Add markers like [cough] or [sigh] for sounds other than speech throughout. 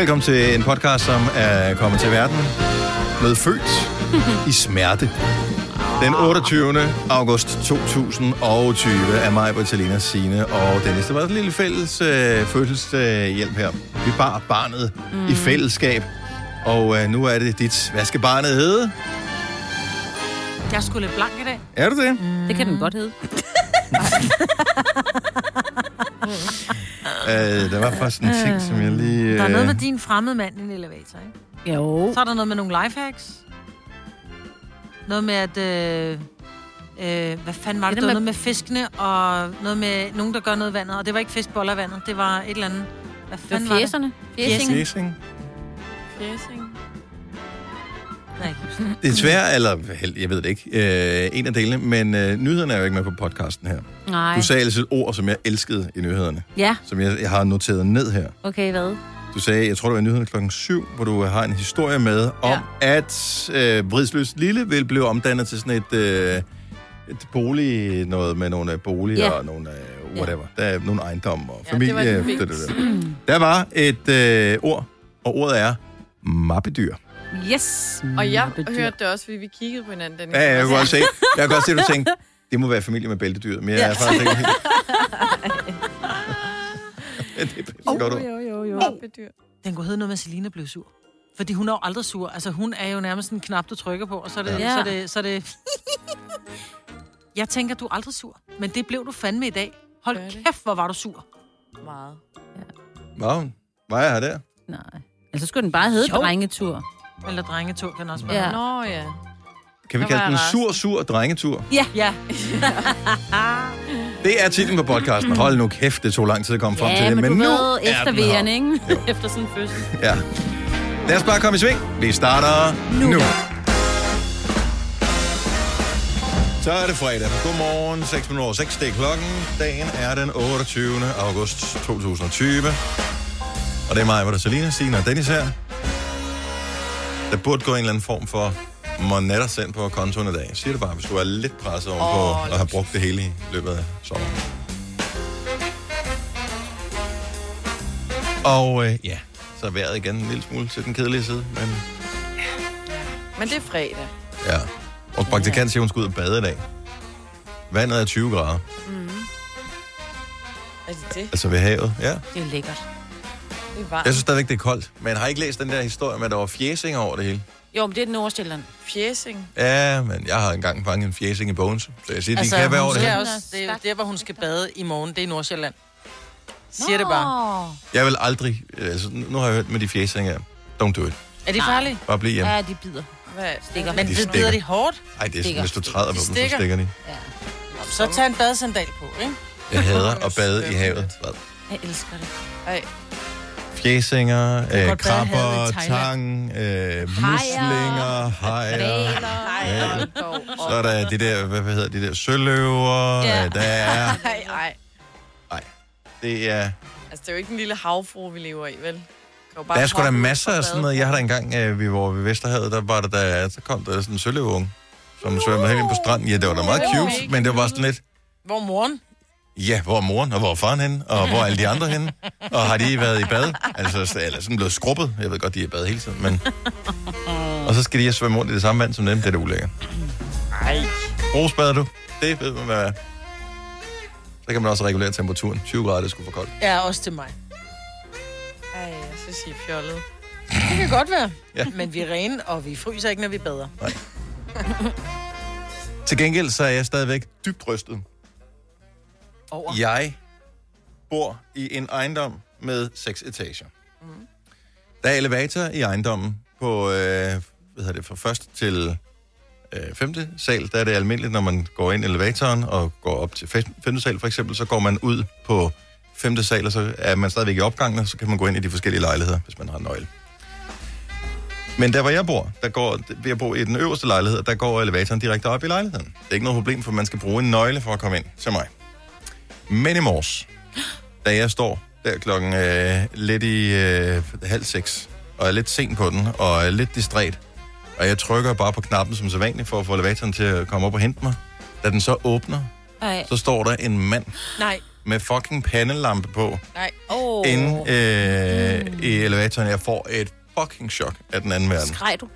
Velkommen til en podcast, som er kommet til verden med født i smerte. Den 28. august 2020 er mig, Bertalina, Signe og Dennis. Det var et lille fælles øh, fødselshjælp her. Vi bar barnet mm. i fællesskab. Og øh, nu er det dit. Hvad skal barnet hedde? Jeg er sgu lidt blank i dag. Er du det? Mm. Det kan den godt hedde. [laughs] [laughs] Øh, der var faktisk en ting, som jeg lige... Øh... Der er noget med din fremmede mand i en elevator, ikke? Jo. Så er der noget med nogle lifehacks. Noget med, at... Øh, øh, hvad fanden var det? Det Det var med- noget med fiskene, og noget med nogen, der gør noget i vandet. Og det var ikke fiskboller i vandet, det var et eller andet... Hvad Det fanden var var det? fjeserne. Fjesing. Fjesing. Nej, er svært, eller held- jeg ved det ikke, øh, en af delene, men øh, nyhederne er jo ikke med på podcasten her. Nej. Du sagde ellers et ord, som jeg elskede i nyhederne, Ja, som jeg, jeg har noteret ned her. okay, hvad? Du sagde, jeg tror, det var i nyhederne klokken 7, hvor du har en historie med om, Ja. at øh, Bridsløs Lille vil blive omdannet til sådan et, øh, et bolig, noget med nogle øh, boliger Ja. og nogle øh, whatever. Der er nogle ejendomme og Ja, det var familie. det, det, det. Der var et øh, ord, og ordet er mappedyr. Yes. Og jeg Mappedyr. hørte det også, fordi vi kiggede på hinanden. Den Ja, jeg kan godt se, jeg kan godt se, at du [laughs] tænkte, det må være familie med bæltedyr, men jeg er faktisk ikke helt... [laughs] det er pisse godt jo, jo, jo. Mappedyr. Den kunne hedde noget med, at Selina blev sur. Fordi hun er jo aldrig sur. Altså, hun er jo nærmest en knap, du trykker på, og så er det... Ja. Ja. Så er det, så er det [laughs] jeg tænker, du er aldrig sur. Men det blev du fandme i dag. Hold det? kæft, hvor var du sur. Meget. Wow, var jeg her der? Nej. Altså skulle den bare hedde Jo. drengetur. Eller drengetur kan også være. Ja. Ja. Nå ja. Kan vi kalde den sur, sur drengetur? Ja. ja. [laughs] Det er titlen på podcasten. Hold nu kæft, det tog lang tid at komme frem til Ja, det. men, men du nu ved, er efter vejerne, ikke? Jo. [laughs] efter sådan en fødsel. Ja. Lad os bare komme i sving. Vi starter nu. nu. Så er det fredag. Godmorgen, 6 minutter over 6. Det er klokken. Dagen er den 28. august 2020. Og det er mig, hvor der er Selina, Signe og Dennis her. Der burde gå en eller anden form for monetter sendt på kontoen i dag. Jeg siger det bare, hvis du er lidt presset ovenpå Åh, og har brugt det hele i løbet af sommeren. Og øh, ja, så er vejret igen en lille smule til den kedelige side. Men Men det er fredag. ja, vores praktikant siger, hun skal ud og bade i dag. Vandet er 20 grader, Er det det? altså ved havet. Ja. Det er lækkert. Det er varmt. Jeg synes stadigvæk, det er koldt. Men har I ikke læst den der historie med, at der var fjæsinger over det hele? Jo, men det er Nordsjælland. Fjesing. Ja, men jeg har engang fanget en fjæsing i Bogense. Så jeg siger, Altså, de kan være over det hele. også, det er jo der, hvor hun skal bade i morgen. Det er Nordsjælland. Siger det bare. Jeg vil aldrig... Altså, nu har jeg hørt med de fjæsinger. Don't do it. Er de Nej. farlige? Bare bliv hjemme. Ja, de bider. Hvad? Stikker. Men De det stikker. bider de hårdt. Ej, det er sådan, stikker. hvis du træder på De dem, så stikker. stikker de. Ja. Så tag en badesandal på, ikke? Jeg hader at bade i havet. Hvad? Jeg elsker det. Ej, Fjæsinger, øh, krabber, tang, øh, muslinger, hajer. Op. Så er der de der, hvad hedder de der, søløver, Ja. ja. der er... [laughs] Ej, ej. Nej, det er... Altså, det er jo ikke en lille havfru, vi lever i, vel? Der er sgu da masser af sådan noget. Jeg har da engang, øh, vi var ved Vesterhavet, der var der, der så kom der sådan en søløveunge, som svømmede helt ind på stranden. Ja, det var da meget cute, men det var sådan lidt... Hvor moren? Ja, hvor er moren, og hvor er faren henne, og hvor er alle de andre henne? Og har de været i bad? Altså, eller sådan blevet skrubbet. Jeg ved godt, de er i bad hele tiden, men... Og så skal de have svømme rundt i det samme vand som dem. Det er da ulækkert. Ej. Rosbader du? Det ved man, hvad. Så kan man også regulere temperaturen. 20 grader, det er sgu for koldt. Ja, også til mig. Ej, jeg synes, I er fjollet. Det kan godt være. Ja. Men vi er rene, og vi fryser ikke, når vi bader. Til gengæld så er jeg stadigvæk dybt rystet. Over. Jeg bor i en ejendom med seks etager. Der er elevator i ejendommen på, øh, hvad hedder det, fra første til øh, femte sal. Der er det almindeligt, når man går ind i elevatoren og går op til fem- femte sal for eksempel, så går man ud på femte sal, og så er man stadigvæk i opgangen, og så kan man gå ind i de forskellige lejligheder, hvis man har en nøgle. Men der, hvor jeg bor, der går, jeg bor i den øverste lejlighed, der går elevatoren direkte op i lejligheden. Det er ikke noget problem, for man skal bruge en nøgle for at komme ind til mig. Men i morges, da jeg står der klokken øh, lidt i øh, halv seks, og er lidt sent på den, og er lidt distræt, og jeg trykker bare på knappen som sædvanligt for at få elevatoren til at komme op og hente mig. Da den så åbner, Ej. så står der en mand Nej. med fucking pandelampe på Nej. Åh, inde øh, i elevatoren. Jeg får et fucking chok af den anden verden. skreg du?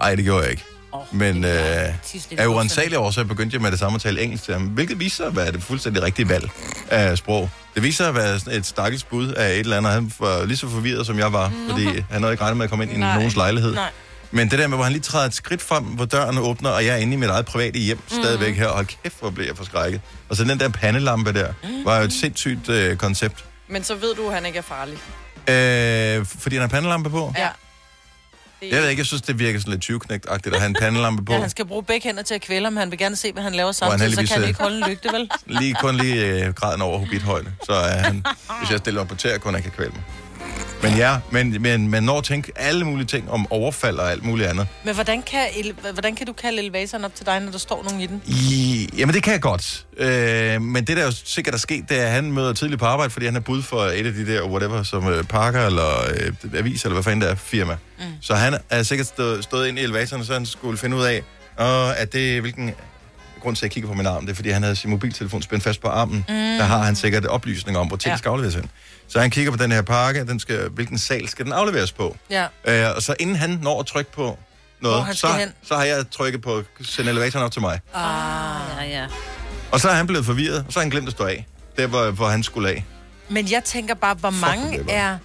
Nej, det gjorde jeg ikke. Men øh, af uansagelige årsager begyndte jeg med det samme at tale engelsk til ham, hvilket viser sig at være det fuldstændig rigtige valg af sprog. Det viser sig at være sådan et stakkels bud af et eller andet, han var lige så forvirret, som jeg var, fordi han havde ikke regnet med at komme ind i Nej. nogens lejlighed. Nej. Men det der med, hvor han lige træder et skridt frem, hvor døren åbner, og jeg er inde i mit eget private hjem mm. stadigvæk her, og hold kæft, hvor blev jeg forskrækket. Og så den der pandelampe der, var jo et sindssygt øh, koncept. Men så ved du, at han ikke er farlig. Øh, fordi han har pandelampe på? Ja. Det Jeg ved ikke, jeg synes, det virker sådan lidt 20 agtigt at have en pandelampe på. Ja, han skal bruge begge hænder til at kvæle ham. Han vil gerne se, hvad han laver Hvor han samtidig, så kan han øh, ikke holde en lygte, vel? Lige, kun lige øh, graden over hobbithøjde. Så er han, hvis jeg stiller op på tæer, kun han kan kvæle mig. Men ja, men, men man når at tænke alle mulige ting om overfald og alt muligt andet. Men hvordan kan, ele- hvordan kan du kalde elevatoren op til dig, når der står nogen i den? I, jamen, det kan jeg godt. Øh, men det, der jo sikkert er sket, det er, at han møder tidligt på arbejde, fordi han er bud for et af de der, whatever, som øh, Parker eller øh, avis, eller hvad fanden det er, firma. Mm. Så han er sikkert stået, stået ind i elevatoren, så han skulle finde ud af, og at det, hvilken grund til, at jeg kigger på min arm, det er, fordi han havde sin mobiltelefon spændt fast på armen. Mm. Der har han sikkert oplysninger om, hvor ting. Ja. skal afleveres hen. Så han kigger på den her pakke, den skal, hvilken sal skal den afleveres på. Ja. Øh, og så inden han når at trykke på noget, så, hen. så har jeg trykket på, send elevatoren op til mig. Ah, ja, ja. Og så er han blevet forvirret, og så har han glemt at stå af. Der, hvor, hvor han skulle af. Men jeg tænker bare, hvor Fuck, mange det var- er,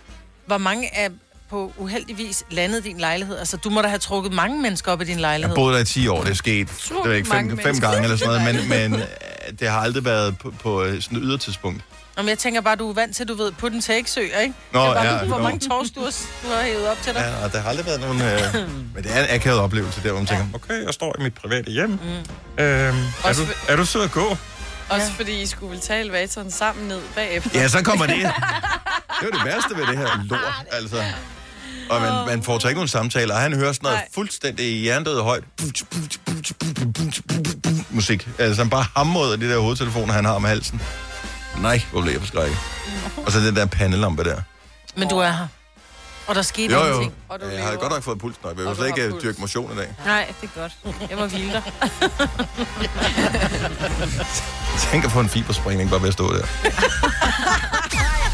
hvor mange er på uheldigvis landet din lejlighed? Altså, du må da have trukket mange mennesker op i din Jeg lejlighed. boede der i 10 år, det er sket det er ikke, fem, fem gange eller sådan noget, men, men [laughs] det har aldrig været på, på øh, sådan et ydertidspunkt. Om jeg tænker bare, du er vant til, du ved, på den tagsø, ikke? Nå, det er bare, ja, hvor nå. mange tors du har, du har hævet op til dig. Ja, og der har aldrig været nogen... Øh, men det er en akavet oplevelse der, hvor man tænker, okay, jeg står i mit private hjem. Mm. Øhm, er, du, er du sød at gå? Også Ja. fordi I skulle vel tage elevatoren sammen ned bagefter. Ja, så kommer det. [laughs] Det er jo det værste ved det her lort, altså. Og man, man får ikke nogen samtaler, og han hører sådan noget Nej. fuldstændig hjernedød højt. Musik. Altså han bare hamrer af de der hovedtelefoner, han har om halsen. Nej, hvor blev jeg forskrækket. Og så den der pandelampe der. Men du er her. Og der skete Jo, jo. ingenting. Og du Jeg har godt nok fået puls, når jeg vil slet ikke puls. dyrke motion i dag. Nej, det er godt. Jeg må hvile dig. [laughs] Tænk at få en fiberspringning bare ved at stå der. [laughs]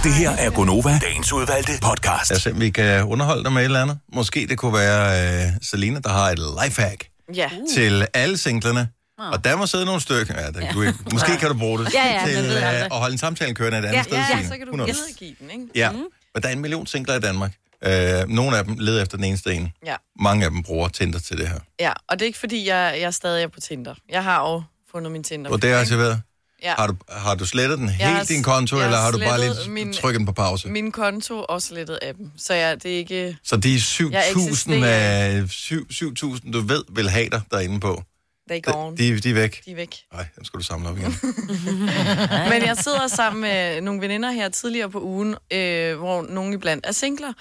Det her er Gonova, dagens udvalgte podcast. Om vi kan underholde dig med et eller andet. Måske det kunne være uh, Selina, der har et lifehack Ja. til alle singlerne. Og der må sidde nogle stykker. Ja, der, du, måske kan du bruge det Ja, ja, man til ved uh, aldrig. at holde en samtale kørende et andet Ja, sted. Ja, Signe. så kan du 100. videregive den, ikke? Ja, men der er en million singler i Danmark. Uh, nogle af dem leder efter den eneste en. Ja. Mange af dem bruger Tinder til det her. Ja, og det er ikke fordi, jeg, jeg stadig er på Tinder. Jeg har jo fundet min Tinder. Og det er aktiveret. Ja. Har du, har du slettet den Jeg helt din konto, jeg eller har du bare lige min- trykket den på pause? Min konto og slettet appen. Så ja, det er ikke... Så de Jeg 7.000 eksisterer. af 7 7.000, du ved, vil have dig derinde på. They gone. De, de er væk. De er væk. Nej, dem skal du samle op igen. [laughs] Men jeg sidder sammen med nogle veninder her tidligere på ugen, øh, hvor nogle iblandt er singler,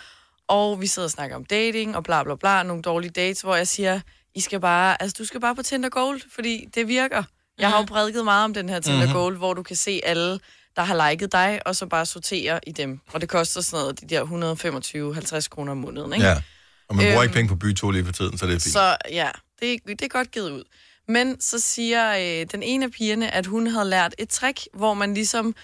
og vi sidder og snakker om dating og bla bla bla, nogle dårlige dates, hvor jeg siger, I skal bare, altså du skal bare på Tinder Gold, fordi det virker. Jeg har jo prædiket meget om den her Tinder Mhm. Gold, hvor du kan se alle, der har liket dig, og så bare sortere i dem. Og det koster sådan noget, de der 125-50 kroner om måneden, ikke? Ja. Og man bruger Øhm, ikke penge på bytur lige for tiden, så det er fint. Så ja, det, det er godt givet ud. Men så siger øh, den ene af pigerne, at hun havde lært et trick, hvor man ligesom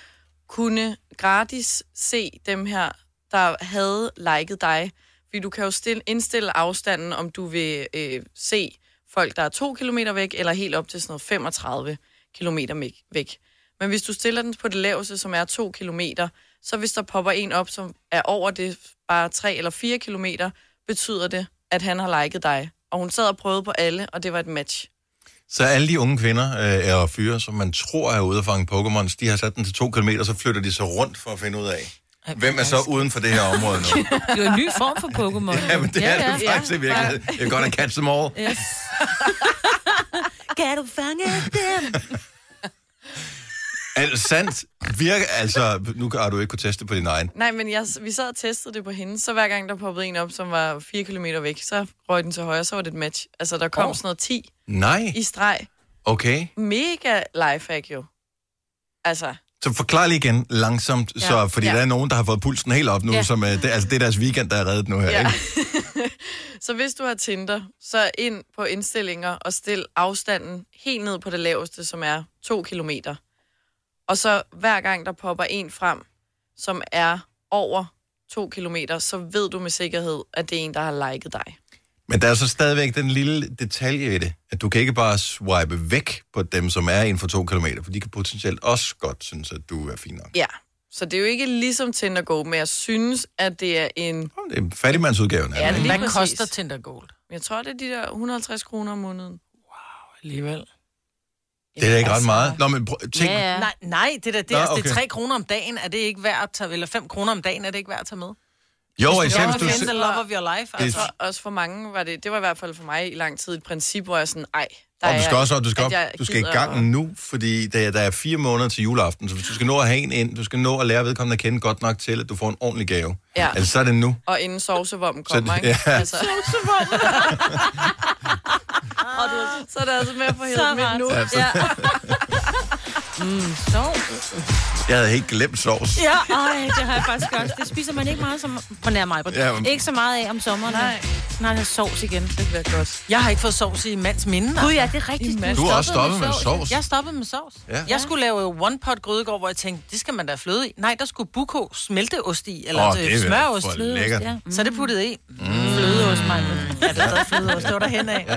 kunne gratis se dem her, der havde liket dig. Fordi du kan jo stille, indstille afstanden, om du vil øh, se folk, der er 2 km væk, eller helt op til sådan noget 35 km væk- Men hvis du stiller den på det laveste, som er 2 km, så hvis der popper en op, som er over det bare 3 eller 4 km, betyder det, at han har liket dig. Og hun sad og prøvede på alle, og det var et match. Så alle de unge kvinder øh, og fyre, som man tror er ude at fange Pokémons, de har sat den til 2 km, så flytter de sig rundt for at finde ud af, hvem er så uden for det her område nu. [laughs] Det er jo en ny form for Pokémon. Ja, men det ja, er ja. det faktisk i virkeligheden. Jeg kan godt catch them all. Yes. [laughs] kan du fange dem? [laughs] Altså, sandt virker, altså, nu har du ikke kunne teste på din egen. Nej, men jeg, vi sad og testede det på hende, så hver gang der poppede en op, som var 4 kilometer væk, så røg den til højre, så var det et match. Altså, der kom oh. sådan noget 10 Nej, i streg. okay. Mega lifehack jo. Altså, Så forklar lige igen langsomt, ja. så, fordi ja. Der er nogen, der har fået pulsen helt op nu, ja. Som, uh, det, altså det er deres weekend, der er reddet nu her, ja. ikke? [laughs] så hvis du har Tinder, så ind på indstillinger og stil afstanden helt ned på det laveste, som er 2 kilometer. Og så hver gang der popper en frem, som er over to kilometer, så ved du med sikkerhed, at det er en, der har liket dig. Men der er så stadigvæk den lille detalje i det, at du kan ikke bare swipe væk på dem, som er inden for to kilometer, for de kan potentielt også godt synes, at du er fin nok. Ja, så det er jo ikke ligesom Tinder Go, men jeg synes, at det er en... Det er fattigmandsudgaven. Ja, det er Hvad præcis. koster Tinder Gold? Jeg tror, det er de der 150 kroner om måneden. Alligevel. Det er da ikke ret meget. Nå, men prøv, tænk, Ja, ja. Nej, nej, det, der, det, Nå, er, altså, det okay. er 3 kroner om dagen. Er det ikke værd at tage, eller 5 kroner om dagen, er det ikke værd at tage med? Jo, og især hvis du... finde se- the love of your life, Det- altså. Og også for mange var det, det var i hvert fald for mig i lang tid et princip, hvor jeg sådan, ej, der Og er du skal også op, du skal, op, du skal i gang nu, fordi der, der er fire måneder til juleaften, så hvis du skal nå at have en ind, du skal nå at lære vedkommende at kende godt nok til, at du får en ordentlig gave. Ja. Altså, så er det nu. Og inden sovsevommen Så kommer, det- ikke? ja. Altså. [laughs] Og du, så er det altså med at få midt nu. [laughs] Altså. Ja. Jeg havde helt glemt sovs. Ja, ej, det har jeg faktisk også. Det spiser man ikke meget som, på nær mig. Ja, Ja, men- Ikke så meget af om sommeren. Nej. Nej, det er sovs igen. Det bliver godt. Jeg har ikke fået sovs i mands minde. Gud ja, det er rigtigt. Du har også stoppet med sovs. Jeg stoppede med sovs. Ja. Jeg skulle lave one pot grydegår, hvor jeg tænkte, det skal man da fløde i. Nej, der skulle buko smelteost i, eller oh, det smørost. for lækkert. Ja. Så det puttede i. Mm. Flødeost, mig. Ja, det er stadig flødeost. Det var der hen [laughs] af. Ja.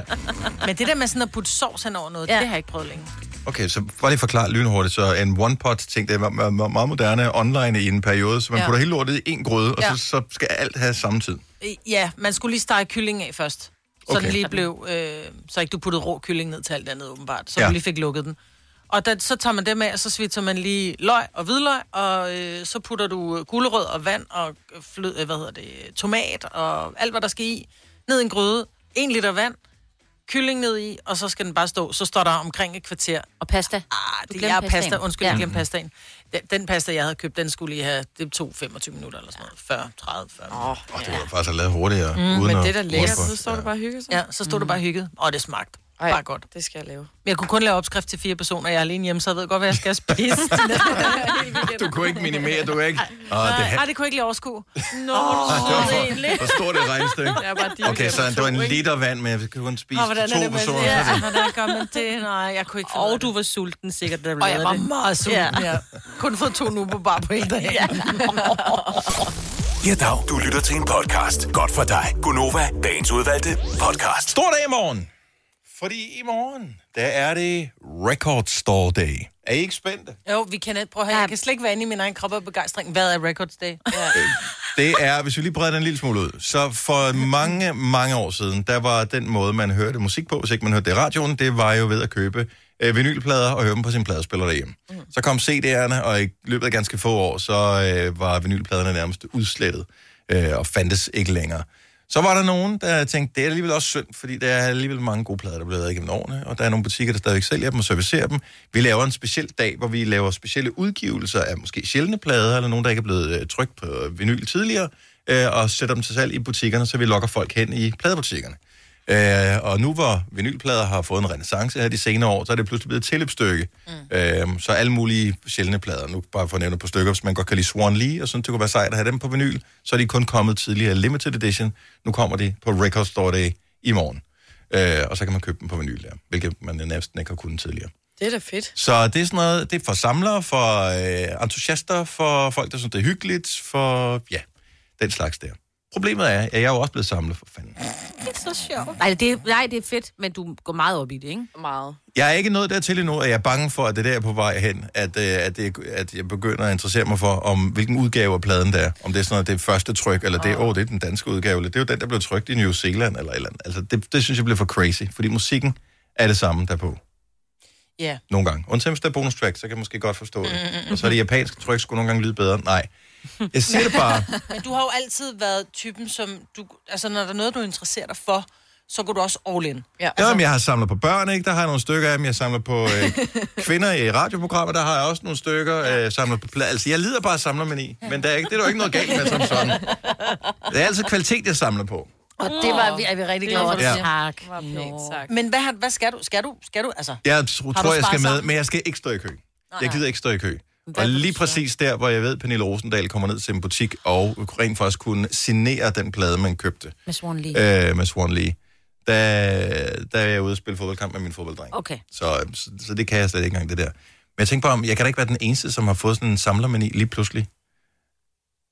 Men det der med sådan at putte sovs hen over noget. Ja. det har jeg ikke prøvet længe. Okay, så bare lige forklare lynhurtigt. Så en one-pot-ting, det er meget, moderne online i en periode, så man Ja. putter hele lortet i en gryde, og Ja. så, så skal alt have samme tid. Ja, man skulle lige stege kylling af først. Så Okay. den lige blev, øh, så ikke du puttede rå kylling ned til alt andet åbenbart. Så Ja. du lige fik lukket den. Og da, så tager man det med, og så svitser man lige løg og hvidløg, og øh, så putter du øh, gulerød og vand og øh, flød, øh, hvad hedder det, tomat og alt, hvad der skal i, ned i en gryde, en liter vand, kylling ned i, og så skal den bare stå. Så står der omkring et kvarter. Og pasta. Ah, det er pasta. pastaen. Undskyld, Ja. jeg glemte pastaen. Den, den pasta, jeg havde købt, den skulle lige have, det tog 25 minutter eller sådan noget. 40, 30, 40 minutter. Åh, det var faktisk at lave hurtigere, mm, uden men at det er da lækkert. Så står for- du bare og hygger sig. Ja, så stod mm. det bare hygget, og det smagte. Ej, Bare godt. det skal jeg lave. Jeg kunne kun lave opskrift til fire personer, jeg er alene hjemme, så jeg ved godt, hvad jeg skal spise. [laughs] [laughs] Du kunne ikke minimere, du kan ikke... Åh, det, Nej, det kunne jeg ikke lige overskue. Nå, Hvor- Hvor stort et regnestykke? Det er bare de Okay, så det var en liter vand, men jeg kan kun spise er to det personer. det? Ja, så er det- hvordan gør man det? Nej, jeg kunne ikke Og du det. var sulten sikkert, da du Og jeg var det. meget sulten, Ja. ja. Kun fået to nu på bare på en dag. Ja. Ja, dag. Du lytter til en podcast. Godt for dig. Gunova, dagens udvalgte podcast. Stor dag i morgen. Fordi i morgen, der er det Record Store Day. Er I ikke spændte? Jo, vi kan ikke prøve at høre. Jeg kan slet ikke være inde i min egen krop af begejstring. Hvad er Records Day? Ja. [laughs] Det er, hvis vi lige breder den en lille smule ud, så for mange, mange år siden, der var den måde, man hørte musik på, hvis ikke man hørte det i radioen, det var jo ved at købe øh, vinylplader og høre dem på sin pladespiller derhjemme. Mm. Så kom CD'erne, og i løbet af ganske få år, så øh, var vinylpladerne nærmest udslettet øh, og fandtes ikke længere. Så var der nogen, der tænkte, det er alligevel også synd, fordi der er alligevel mange gode plader, der bliver lavet igennem årene, og der er nogle butikker, der stadigvæk sælger dem og servicerer dem. Vi laver en speciel dag, hvor vi laver specielle udgivelser af måske sjældne plader, eller nogen, der ikke er blevet øh, trykt på vinyl tidligere, øh, og sætter dem til salg i butikkerne, så vi lokker folk hen i pladebutikkerne. Øh, og nu hvor vinylplader har fået en renaissance her de senere år, så er det pludselig blevet et tilløbsstykke. Mm. Øh, så alle mulige sjældne plader, nu bare for at nævne på stykker, hvis man godt kan lide Swan Lee, og sådan, det kunne være sejt at have dem på vinyl, så er de kun kommet tidligere limited edition. Nu kommer de på Record Store Day i morgen. Øh, og så kan man købe dem på vinyl der, hvilket man næsten ikke har kunnet tidligere. Det er da fedt. Så det er sådan noget, det er for samlere, for øh, entusiaster, for folk, der synes, det er hyggeligt, for ja, den slags der. Problemet er, at jeg er jo også blevet samlet for fanden. så sjovt. Nej det, er, nej, det er fedt, men du går meget op i det, ikke? Meget. Jeg er ikke nået dertil endnu, at jeg er bange for, at det der er på vej hen, at, øh, at, det, at jeg begynder at interessere mig for, om hvilken udgave af pladen der er. Om det er sådan noget, det er første tryk, eller det er, oh, det er den danske udgave, eller det er jo den, der blev trykt i New Zealand, eller et eller andet. Altså, det, det synes jeg bliver for crazy, fordi musikken er det samme derpå. Ja. Nogle gange. Undtagen hvis der er bonus track, så kan jeg måske godt forstå det. Og så er det japanske tryk, skulle nogle gange lyde bedre. Nej. [laughs] Jeg siger det bare. Men du har jo altid været typen, som du... Altså, når der er noget, du interesserer dig for, så går du også all in. Ja. Ja, men jeg har samlet på børn, ikke? Der har jeg nogle stykker af dem. Jeg samler på øh, [laughs] kvinder i radioprogrammer, der har jeg også nogle stykker. Øh, samler på pla- altså, jeg lider bare af samlermani, men der er, ikke, det er der jo ikke noget galt med som sådan. [laughs] Det er altså kvalitet, jeg samler på. Og det var, vi, er vi rigtig glade for, at Ja. Tak. Men hvad, har- hvad skal du? Skal du? Skal du? Altså, Jeg tr- du tror, jeg skal sparet med, sammen? men jeg skal ikke stå i kø. Jeg gider ikke stå i kø. Og lige præcis der, hvor jeg ved, Pernille Rosendal kommer ned til en butik og rent faktisk kunne signere den plade, man købte Med Swan Lee. øh, med Swan Lee, der, der er jeg ude og spille fodboldkamp med min fodbolddreng. Okay. Så, så, så det kan jeg slet ikke engang, det der. Men jeg tænker bare om, jeg kan da ikke være den eneste, som har fået sådan en samlermani lige pludselig.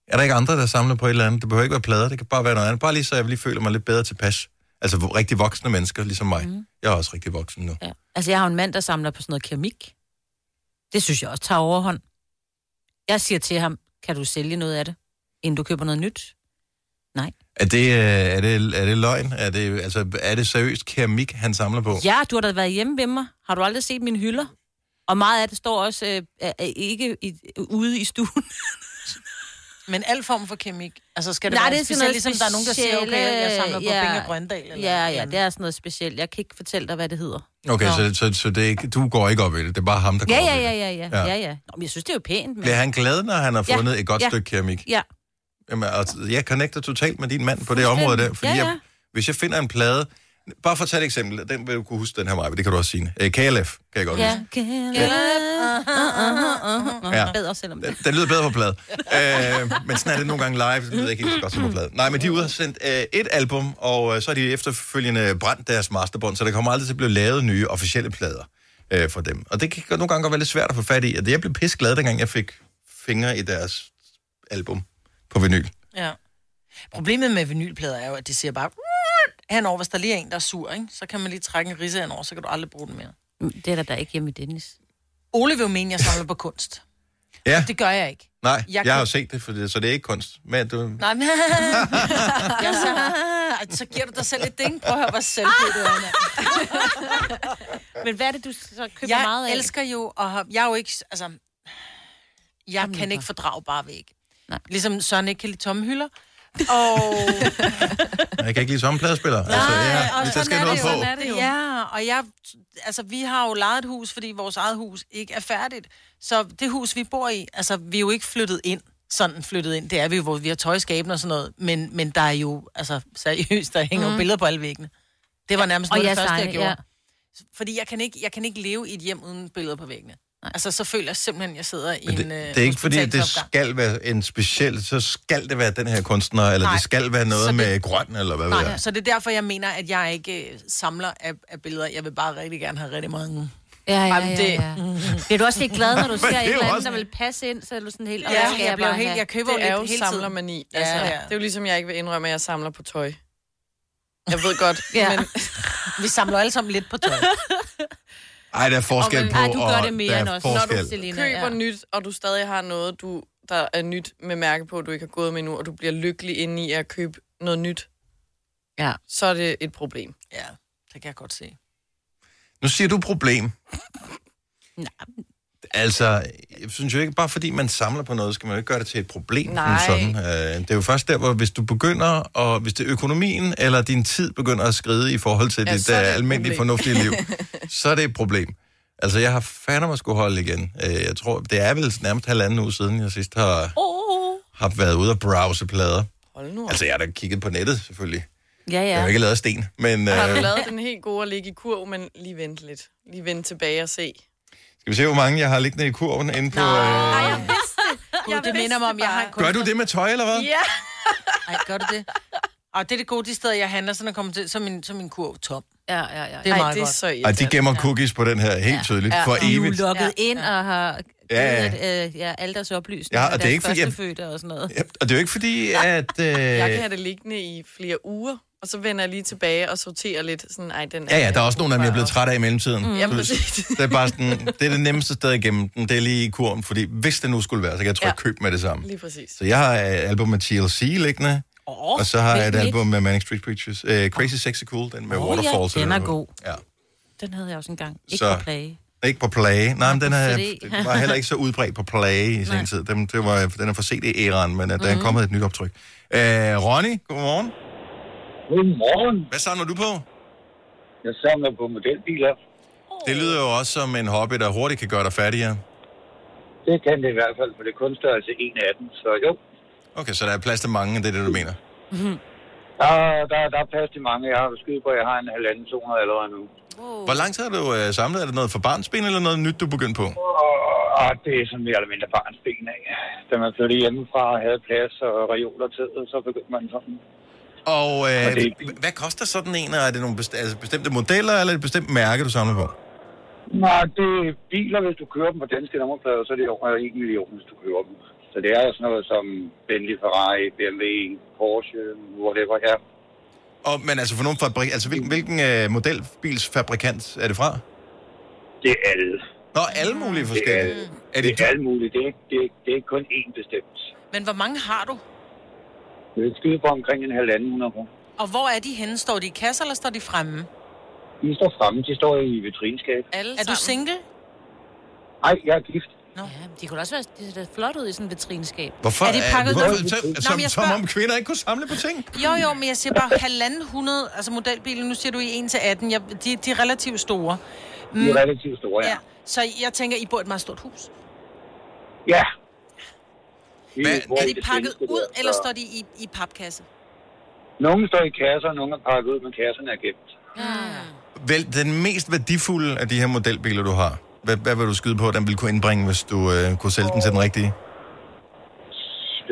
Er der ikke andre, der samler på et eller andet? Det behøver ikke være plader, det kan bare være noget andet. Bare lige så jeg lige føler mig lidt bedre tilpas. Altså rigtig voksne mennesker, ligesom mig. Mm. Jeg er også rigtig voksen nu. Ja. Altså, jeg har en mand, der samler på sådan noget keramik. Det synes jeg også tager overhånd. Jeg siger til ham, kan du sælge noget af det, inden du køber noget nyt? Nej. Er det, øh, er det, er det løgn? Er det, altså, er det seriøst keramik, han samler på? Ja, du har da været hjemme ved mig. Har du aldrig set mine hylder? Og meget af det står også øh, ikke i, ude i stuen. [laughs] Men al form for kemik. Altså skal det Nej, være det er specielt, ligesom der er nogen, der siger, okay, jeg samler på ja, Grøndal. Eller Ja, ja, det er sådan noget specielt. Jeg kan ikke fortælle dig, hvad det hedder. Okay, Nå. så, så, så det er ikke, du går ikke op i det. Det er bare ham, der går Ja, op ja, i det. ja, ja, ja. Ja. ja. ja, ja. Nå, men jeg synes, det er jo pænt. Men... Bliver han glad, når han har Ja, fundet et godt ja. stykke keramik? Ja. Jamen, altså, jeg connecter totalt med din mand på det område der, fordi Ja, ja. Jeg, hvis jeg finder en plade, bare for at tage et eksempel, den vil du kunne huske den her, Maja, det kan du også sige. Øh, KLF, kan jeg godt Ja, huske. kan Ja. ja. Bedre selvom det. Den, den lyder bedre på plade. øh, men sådan er det nogle gange live, det lyder ikke helt så godt som på plade. Nej, men de og har sendt øh, et album, og øh, så har de efterfølgende brændt deres masterbånd, så der kommer aldrig til at blive lavet nye officielle plader øh, for dem. Og det kan nogle gange godt være lidt svært at få fat i. Og det, jeg blev pisse glad, dengang jeg fik fingre i deres album på vinyl. Ja. Problemet med vinylplader er jo, at de siger bare henover, hvis der lige er en, der er sur, ikke? så kan man lige trække en risse henover, så kan du aldrig bruge den mere. Det er der da ikke hjemme i Dennis. Ole vil jo mene, at jeg samler på kunst. Ja, Det gør jeg ikke. nej, jeg jeg, kan- jeg har jo set det, for det, så det er ikke kunst. Men du, Nej, men... [laughs] jeg så, så giver du dig selv et ding. Prøv at høre, hvor selvfødt du er. [laughs] Men hvad er det, du så køber meget af? Jeg elsker jo have... Jeg er jo ikke... Altså, jeg Kom kan ikke fordrage bare væg. Nej. Ligesom Søren ikke kan lide tomme hylder. Og... [laughs] jeg kan ikke lide som pladespiller. altså, ja, og hvis der sådan skal er noget det på. sådan er det jo. Ja, og jeg, altså, vi har jo lejet et hus, fordi vores eget hus ikke er færdigt. Så det hus, vi bor i, altså, vi er jo ikke flyttet ind, sådan flyttet ind. Det er vi jo, hvor vi har tøjskabene og sådan noget. Men, men der er jo, altså, seriøst, der hænger mm. jo billeder på alle væggene. Det var nærmest Og noget af det første, jeg gjorde. ja. Fordi jeg kan, ikke, jeg kan ikke leve i et hjem uden billeder på væggene. Altså, så føler jeg simpelthen, at jeg sidder i Men det, en øh, det er ikke fordi, at det skal være en speciel, så skal det være den her kunstner, eller Nej. det skal være noget det- med grøn, eller hvad ved Nej, jeg. så det er derfor, jeg mener, at jeg ikke øh, samler af, af billeder. Jeg vil bare rigtig gerne have rigtig mange. Ja, ja, Jamen, ja, det- ja. Bliver du også helt glad, når du [laughs] ser er et eller andet, også- der vil passe ind, så er du sådan helt... Ja, "Åh, skal jeg bliver helt, have?" jeg køber Det er jo lidt hele tiden. samlermani. Ja, Altså, ja. Det er jo ligesom, jeg ikke vil indrømme, at jeg samler på tøj. Jeg ved godt, Ja. men [laughs] Vi samler alle sammen lidt på tøj. [laughs] Ej, der er forskel på, Ej, du gør og det mere end os. Når du. Selina, køber ja. nyt, og du stadig har noget, du, der er nyt med mærke på, du ikke har gået med nu, og du bliver lykkelig inde i at købe noget nyt, Ja. så er det et problem. Ja, det kan jeg godt se. Nu siger du problem. Nej. Altså, jeg synes jo ikke, bare fordi man samler på noget, skal man jo ikke gøre det til et problem. Nej. Sådan. Øh, det er jo først der, hvor hvis du begynder, og hvis det er økonomien eller din tid begynder at skride i forhold til Ja, dit uh, almindelige fornuftige liv, [laughs] så er det et problem. Altså, jeg har fandme skulle holde igen. Øh, jeg tror, det er vel nærmest halvanden uge siden, jeg sidst har, Oh. har været ude og browse plader. Hold nu. Altså, jeg har da kigget på nettet, selvfølgelig. Ja, Jeg har ja. ikke lavet sten, men Har du øh, lavet den helt gode at ligge i kurv, men lige vente lidt. Lige vente tilbage og se. Skal vi se, hvor mange jeg har liggende i kurven inde på... Øh... jeg vidste det. Gud, det minder mig om, jeg har en Gør du det med tøj, eller hvad? Ja. [laughs] Ej, gør du det? Og det er det gode, de steder, jeg handler, så, når jeg kommer til, så er min, så er min kurv tom. Ja, ja, ja. Det er Ej, meget det er godt. så Ej, de gemmer cookies på den her, helt tydeligt, Ja. for De er jo evigt. lukket ind og har Ja, givet ja. øh, ja, alle deres oplysninger. Ja, Ja, og det er ikke, fordi jeg- og sådan noget. Ja, og det er jo ikke fordi, at... Øh... Jeg kan have det liggende i flere uger, og så vender jeg lige tilbage og sorterer lidt. Sådan, ej, den Ja, ja, der er også nogle af dem, jeg er blevet træt af i mellemtiden. Ja, Så præcis. Det er bare sådan, det er det nemmeste sted at gemme den. Det er lige i kurven, fordi hvis det nu skulle være, så kan jeg trykke Ja. køb med det samme. Lige præcis. Så jeg har et album med TLC liggende, Oh, og så har jeg et album med Manic Street Preachers. Uh, Crazy Sexy Cool, den med Åh, Waterfalls. ja, den er noget. god. Ja. Den havde jeg også engang. Ikke Så- på plage. Ikke på play. Nej, men den er, var heller ikke så udbredt på play i sin tid. Den, det var, den er for CD-æraen, men uh, der Mhm. er kommet et nyt optryk. Uh, Ronny, godmorgen. Godmorgen. Hvad samler du på? Jeg samler på modelbiler. Det lyder jo også som en hobby, der hurtigt kan gøre dig fattigere. Det kan det i hvert fald, for det er kun størrelse 1 af dem. Så jo, Okay, så der er plads til mange, det er det, du mener. der, der, der er plads til mange. Jeg har skyde på, at jeg har en halvanden 200 allerede nu. Hvor lang tid har du øh, samlet? Er det noget for barnsben, eller noget nyt, du er begyndt på? Og, og det er sådan mere eller mindre barnsben af. Da man flyttede hjemmefra og havde plads og reoler til, så begyndte man sådan. Og øh, Og det hvad koster sådan en? Er det nogle best- altså bestemte modeller, eller er det et bestemt mærke, du samler på? Nej, det er biler, hvis du kører dem på danske nummerplader, så er det over 1 million, hvis du kører dem. Så det er sådan noget som Bentley, Ferrari, BMW, Porsche, whatever her. Og, men altså for nogle fabrik... Altså hvilken, hvilken øh, modelbilsfabrikant er det fra? Det er alle. Nå, alle mulige Det er, forskellige. Er det det er alle mulige. Det er, ikke- det, er, det er ikke kun én bestemt. Men hvor mange har du? Det er skyde på omkring en halvanden hundrede kroner. Og hvor er de henne? Står de i kasser, eller står de fremme? De står fremme. De står i vitrinskab. Alle Er du sammen. single? Nej, jeg er gift. Ja, de kunne også være de ser flot ud i sådan en vitrinskab. Hvorfor? Er de pakket hvorfor, ud? så, Nå, som, men jeg som spørger- om kvinder ikke kunne samle på ting? Jo, jo, men jeg siger bare halvanden hundrede, altså modelbilen, nu siger du i 1 til 18, jeg, de, de er relativt store. De er relativt store, ja. Ja. Så jeg tænker, I bor i et meget stort hus. Ja. Hvad- Er de det pakket ud, der, eller står de i, i papkasse? Nogle står i kasser, og nogle er pakket ud, men kasserne er gemt. Vel, den mest værdifulde af de her modelbiler, du har, hvad, hvad vil du skyde på, den ville kunne indbringe, hvis du øh, kunne sælge den til den rigtige?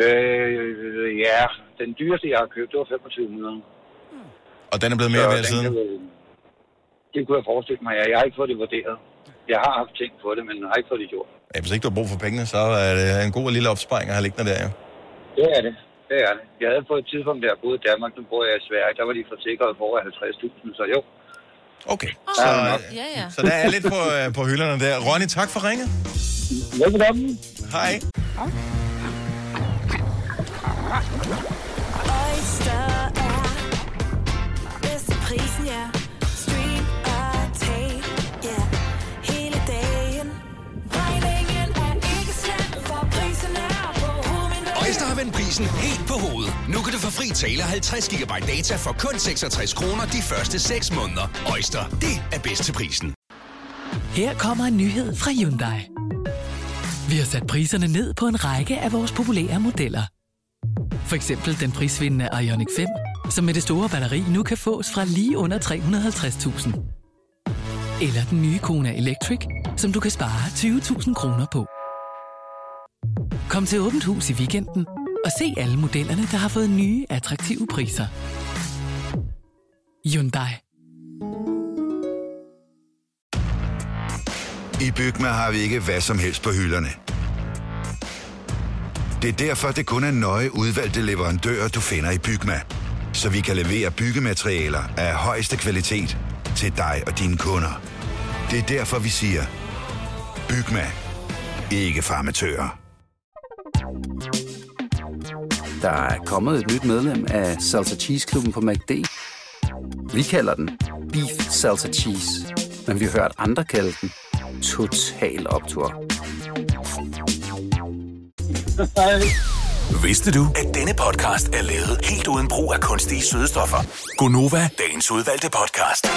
Øh, ja, den dyreste, jeg har købt, det var 2500. Og den er blevet mere værd den siden? Det kunne jeg forestille mig. Jeg har ikke fået det vurderet. Jeg har haft tænkt på det, men har ikke fået det gjort. Ja, hvis ikke du har brug for pengene, så er det en god lille opsparing at have liggende der, jo. Det er det. Det er det. Jeg havde på et tidspunkt, der jeg boede i Danmark, nu bor jeg i Sverige, der var de forsikret for over 50.000, så jo. Okay, så, Ja, ja. så der er lidt på, øh, på hylderne der. Ronny, tak for ringet. Velkommen. Hej. Oyster er bedst til prisen, ja. Vend prisen helt på hovedet. Nu kan du få fri tale 50 GB data for kun 66 kroner de første 6 måneder. Øjster, det er bedst til prisen. Her kommer en nyhed fra Hyundai. Vi har sat priserne ned på en række af vores populære modeller. For eksempel den prisvindende Ioniq 5, som med det store batteri nu kan fås fra lige under 350.000. Eller den nye Kona Electric, som du kan spare 20.000 kroner på. Kom til Åbent Hus i weekenden og se alle modellerne, der har fået nye, attraktive priser. Hyundai. I Bygma har vi ikke hvad som helst på hylderne. Det er derfor, det kun er nøje udvalgte leverandører, du finder i Bygma. Så vi kan levere byggematerialer af højeste kvalitet til dig og dine kunder. Det er derfor, vi siger, Bygma. Ikke farmatører. Der er kommet et nyt medlem af Salsa Cheese Klubben på MACD. Vi kalder den Beef Salsa Cheese, men vi har hørt andre kalde den Total Optor. [laughs] Vidste du, at denne podcast er lavet helt uden brug af kunstige sødestoffer? Gonova, dagens udvalgte podcast.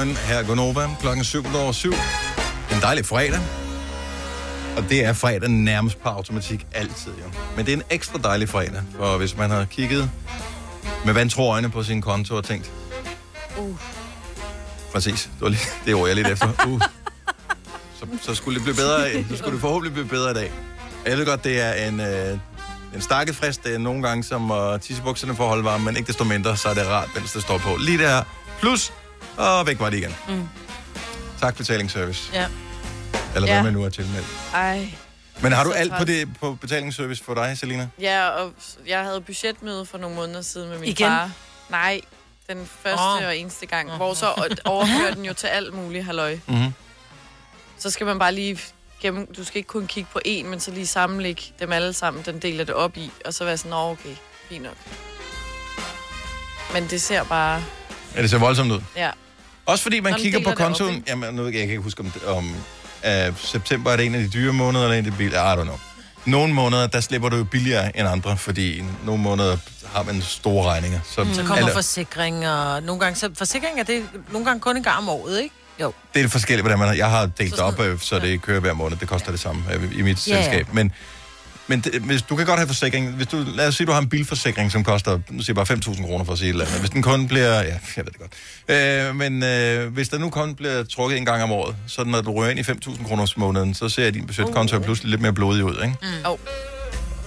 Godmorgen, her er Gunova. Klokken 7 over 7. En dejlig fredag. Og det er fredag nærmest på automatik altid, jo. Men det er en ekstra dejlig fredag, for hvis man har kigget med vantro øjne på sin konto og tænkt... Uh. Præcis, det var lige, [laughs] det ord jeg lidt efter. Uh. Så, så skulle det blive bedre, så skulle det forhåbentlig blive bedre i dag. Jeg ved godt, det er en, øh, en stakket frist. Det er nogle gange som at tisse i bukserne for at holde varme, men ikke desto mindre, så er det rart, mens det står på. Lige der, plus, og væk var det igen. Mm. Tak betalingsservice. Ja. Eller Ja. hvad man nu er tilmeldt. Ej. Men har du alt på, det, på betalingsservice for dig, Selina? Ja, og jeg havde budgetmøde for nogle måneder siden med min Igen? far. Nej, den første oh. og eneste gang, hvor så overfører den jo til alt muligt halløj. Mhm. Så skal man bare lige gennem, du skal ikke kun kigge på én, men så lige sammenlægge dem alle sammen, den deler det op i, og så være sådan, "Nå, okay, fint nok. Men det ser bare, Ja, det ser voldsomt ud. ja. Også fordi man Nå, kigger på op, kontoen. Jamen, nu, jeg kan ikke huske, om, om uh, september er det en af de dyre måneder, eller en af de billige. I don't know. Nogle måneder, der slipper du jo billigere end andre, fordi nogle måneder har man store regninger. Så, Så kommer eller, forsikring, og nogle gange, så forsikring er det nogle gange kun en gang om året, ikke? Jo. det er det forskellige, hvordan man har. Jeg har delt Så det op, sådan- øh, så det kører hver måned. Det koster det samme øh, i mit Ja, ja. selskab. Men, men det, hvis, du kan godt have forsikring. Hvis du, lad os sige, du har en bilforsikring, som koster, nu siger bare 5.000 kroner for at sige et eller andet. Hvis den kun bliver, ja, jeg ved det godt. Øh, men øh, hvis der nu kun bliver trukket en gang om året, så når du rører ind i 5.000 kroners måneden, så ser din budgetkonto Uh. pludselig lidt mere blodig ud, ikke? Mm. Oh.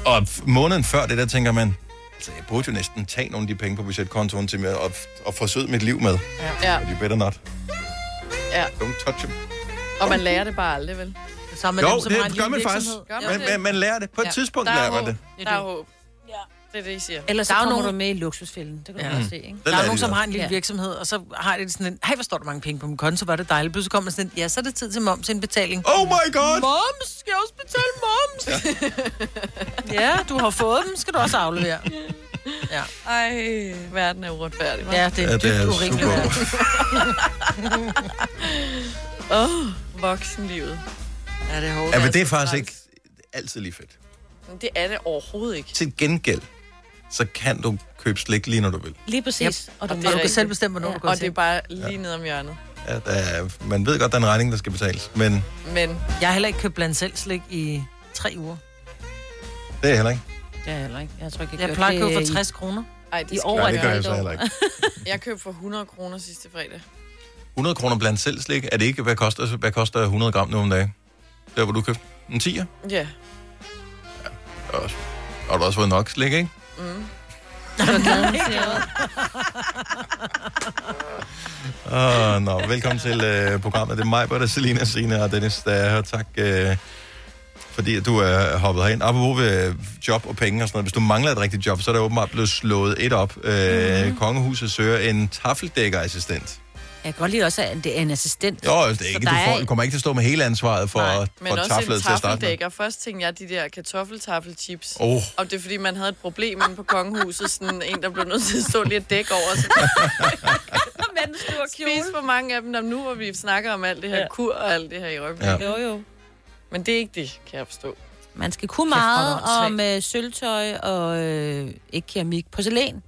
Og måneden før det, der tænker man, altså jeg burde jo næsten tage nogle af de penge på budgetkontoen til mig og, og forsøde mit liv med. Ja, Og de better not. ja. Don't touch them. Og man lærer det bare aldrig, vel? Det samme med Jo, dem, som det har en gør lille man faktisk. Gør man Man, det? man, man lærer det. På et Ja. tidspunkt Der lærer er man det. Der er håb. Det er det, I siger. Ellers så Der er jo kommer nogen- du med i luksusfælden. Det kan du Ja. se, ikke? Det Der lærer er nogen, som har en lille Ja. virksomhed, og så har de sådan en, hey, hvor står der mange penge på min konto, var det dejligt. Pludselig kommer man sådan en, ja, så er det tid til moms en betaling. Oh my god! Moms? Skal jeg også betale moms? Ja. [laughs] ja, du har fået dem, skal du også aflevere. Ja, Ej, verden er uretfærdig, hva'? ja det er Ja, ja, det er dybt urimeligt. [laughs] Åh, oh, voksenlivet. Ja, det er hårdt. Ja, men det er altså faktisk ikke altid lige fedt. Men Det er det overhovedet ikke. Til gengæld, så kan du købe slik lige når du vil. Lige præcis. Yep. Og du Og det Og du kan selv bestemme, hvornår Ja. du går Og det er bare lige ned om hjørnet. Ja, der er, man ved godt, der er en regning, der skal betales, men Men Jeg har heller ikke købt blandt selv slik i tre uger. det er heller ikke. Det er heller ikke. Jeg tror ikke, Jeg gør plejer at det købe for 60 kroner. ej, det I skal år Nej, det det gør jeg så heller ikke. [laughs] Jeg købte for 100 kroner sidste fredag. 100 kroner blandt selv slik, er det ikke, hvad koster, hvad koster 100 gram nu om dagen? Der, hvor du købte en 10'er? Ja. Også. Og du har også fået nok slik, ikke? Siger, Åh, [laughs] nå, velkommen til øh, programmet. Det er mig, Britta, Selina, Signe og Dennis, der er her. Tak, øh, fordi du er hoppet herind. Apropos øh, job og penge og sådan noget. Hvis du mangler et rigtigt job, så er der åbenbart blevet slået et op. Øh, mm. Kongehuset søger en tafeldækkerassistent. Jeg kan godt lide også, at det er en assistent. Jo, det er ikke, der du, er- får, du kommer ikke til at stå med hele ansvaret for, Nej, for Men også taflet en til at starte med. Først tænkte jeg, de der kartoffeltafelchips. Oh. Og det er fordi, man havde et problem inde på kongehuset. Sådan en, der blev nødt til at stå lige et dæk over. Så [laughs] med den store for mange af dem, der nu hvor vi snakker om alt det her Ja. kur og alt det her i øjeblikket. Ja. Jo, jo. Men det er ikke det, kan jeg forstå. Man skal kunne er meget om øh, sølvtøj og øh, ikke keramik, porcelæn.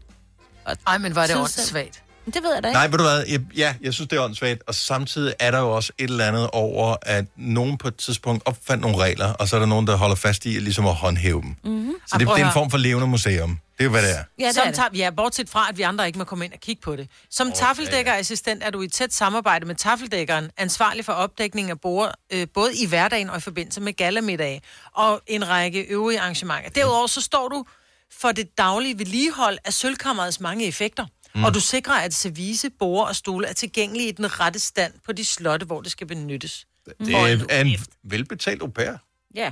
Ej, men var det åndssvagt. Det ved jeg da ikke. Nej, ved du hvad? Jeg, ja, jeg synes, det er åndssvagt. Og samtidig er der jo også et eller andet over, at nogen på et tidspunkt opfandt nogle regler, og så er der nogen, der holder fast i ligesom at håndhæve dem. Mm-hmm. Så det, prøv det er en form for levende museum. Det er jo, hvad det er. Ja, det Som er det. tab- ja, bortset fra, at vi andre ikke må komme ind og kigge på det. Som okay, tafeldækkerassistent er du i tæt samarbejde med tafeldækkeren, ansvarlig for opdækning af borde, øh, både i hverdagen og i forbindelse med gallamiddag og en række øvrige arrangementer. Derudover så står du for det daglige vedligehold af sølvkammerets mange effekter. Mm. Og du sikrer, at service, borde og stole er tilgængelige i den rette stand på de slotte, hvor det skal benyttes. Det Hold er, er en velbetalt au pair. Ja.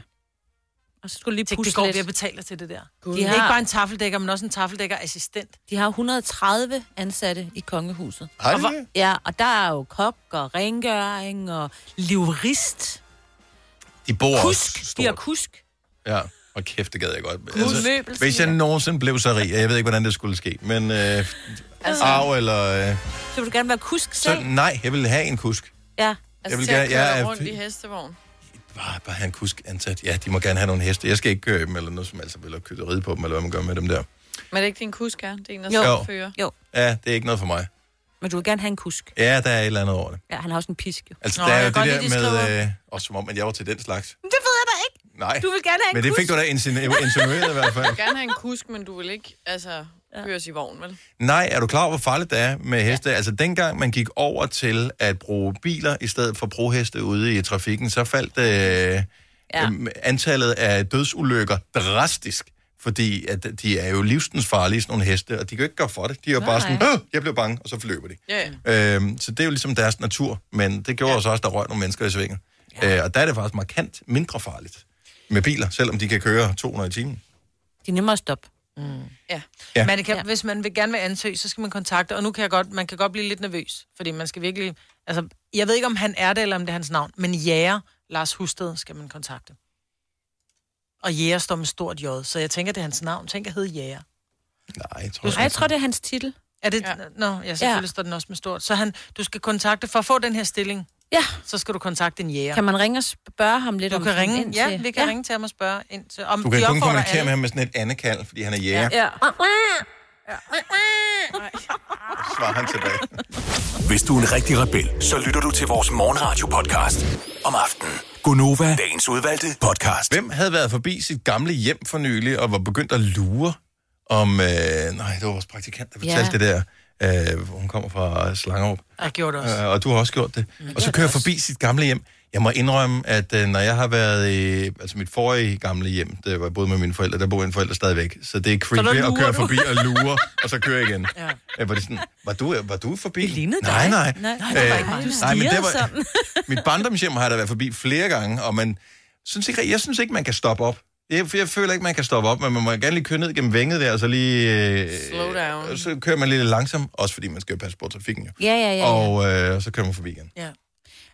Og så skulle lige Tænk, det går lidt. ved at betale til det der. De De har... har- Ikke bare en tafeldækker, men også en tafeldækkerassistent. De har 130 ansatte i kongehuset. Har Og de hvor- det? Ja, og der er jo kok og rengøring og livrist. De bor også Kusk. De stort. har kusk. Ja, og kæft, det gad jeg godt. Altså, hvis jeg nogensinde blev så rig, og jeg ved ikke, hvordan det skulle ske, men øh, altså, arv eller... Øh, Så vil du gerne være kusk så, selv? nej, jeg vil have en kusk. Ja. Jeg Altså vil til at gerne- køre jeg er rundt i hestevogn. Bare, bare have en kusk ansat. Ja, de må gerne have nogle heste. Jeg skal ikke køre dem, eller noget som altså vil køre ride på dem, eller hvad man gør med dem der. Men er det ikke din kusk, er? Det er en, der Jo. skal føre. Jo, Ja, det er ikke noget for mig. men du vil gerne have en kusk. Ja, der er et eller andet over det. Ja, han har også en pisk, jo. Altså, Nå, der er jeg jo det der lide, de med... Øh, også som om, at jeg var til den slags. Det ved jeg da ikke. Nej, Du vil gerne have en men det kusk. fik du da insinu- insinueret i hvert fald. Du vil gerne have en kusk, men du vil ikke altså, køres i vogn, vel? Nej, er du klar over, hvor farligt det er med heste? Ja. Altså, dengang man gik over til at bruge biler i stedet for broheste ude i trafikken, så faldt øh, ja. Ja. antallet af dødsulykker drastisk. Fordi at de er jo livsens farlige, sådan nogle heste, og de kan jo ikke gøre for det. De er jo bare sådan, Nej. Åh, jeg bliver bange, og så forløber de. Ja, ja. Øhm, så det er jo ligesom deres natur, men det gjorde ja. så også, der røg nogle mennesker i svingen. Ja. Øh, og der er det faktisk markant mindre farligt med biler, selvom de kan køre 200 i timen. De er nemmere at stoppe. Ja. Ja. Men det kan, Ja. ja. hvis man vil gerne vil ansøge, så skal man kontakte, og nu kan jeg godt, man kan godt blive lidt nervøs, fordi man skal virkelig, altså, jeg ved ikke, om han er det, eller om det er hans navn, men Jæger, Lars Husted, skal man kontakte. Og Jæger står med stort J, så jeg tænker, det er hans navn. Tænk at hedde Jæger. Nej, jeg tror Nej, jeg tror, det er hans titel. Er det, Ja. ja. Nå, ja, selvfølgelig Ja. ja. står den også med stort. Så han, du skal kontakte, for at få den her stilling, Ja. så skal du kontakte en jæger. Kan man ringe og spørge ham lidt Du om kan ringe, ind ja, til- vi kan ja. ringe til ham og spørge ind til, om Du kan kun kommunikere alle. med ham med sådan et andekald, fordi han er jæger. Ja. Ja. Svarer han tilbage. Hvis du er en rigtig rebel, så lytter du til vores morgenradio-podcast om aftenen. Gunova, dagens udvalgte podcast. Hvem havde været forbi sit gamle hjem for nylig, og var begyndt at lure om... Øh, nej, det var vores praktikant, der fortalte Ja. det der. Øh, hun kommer fra Slangerup. Jeg gjorde det også. Øh, og du har også gjort det. Og så kører jeg forbi sit gamle hjem. Jeg må indrømme, at øh, når jeg har været i... Altså mit forrige gamle hjem, der var jeg boede med mine forældre, der bor mine forældre stadigvæk. Så det er creepy at køre du. forbi og lure, og så køre igen. [laughs] ja. Øh, Var, det sådan, var, du, var du forbi? Det lignede nej, dig. nej. Nej, var ikke mig. Du nej, men det var, sådan. [laughs] mit barndomshjem har jeg da været forbi flere gange, og man synes ikke, jeg synes ikke, man kan stoppe op. Jeg, jeg føler ikke, man kan stoppe op, men man må gerne lige køre ned gennem vænget der, og så lige... Øh, Slow down. og så kører man lidt langsomt, også fordi man skal jo passe på trafikken jo. Ja, ja, ja. ja. Og øh, så kører man forbi igen. Ja.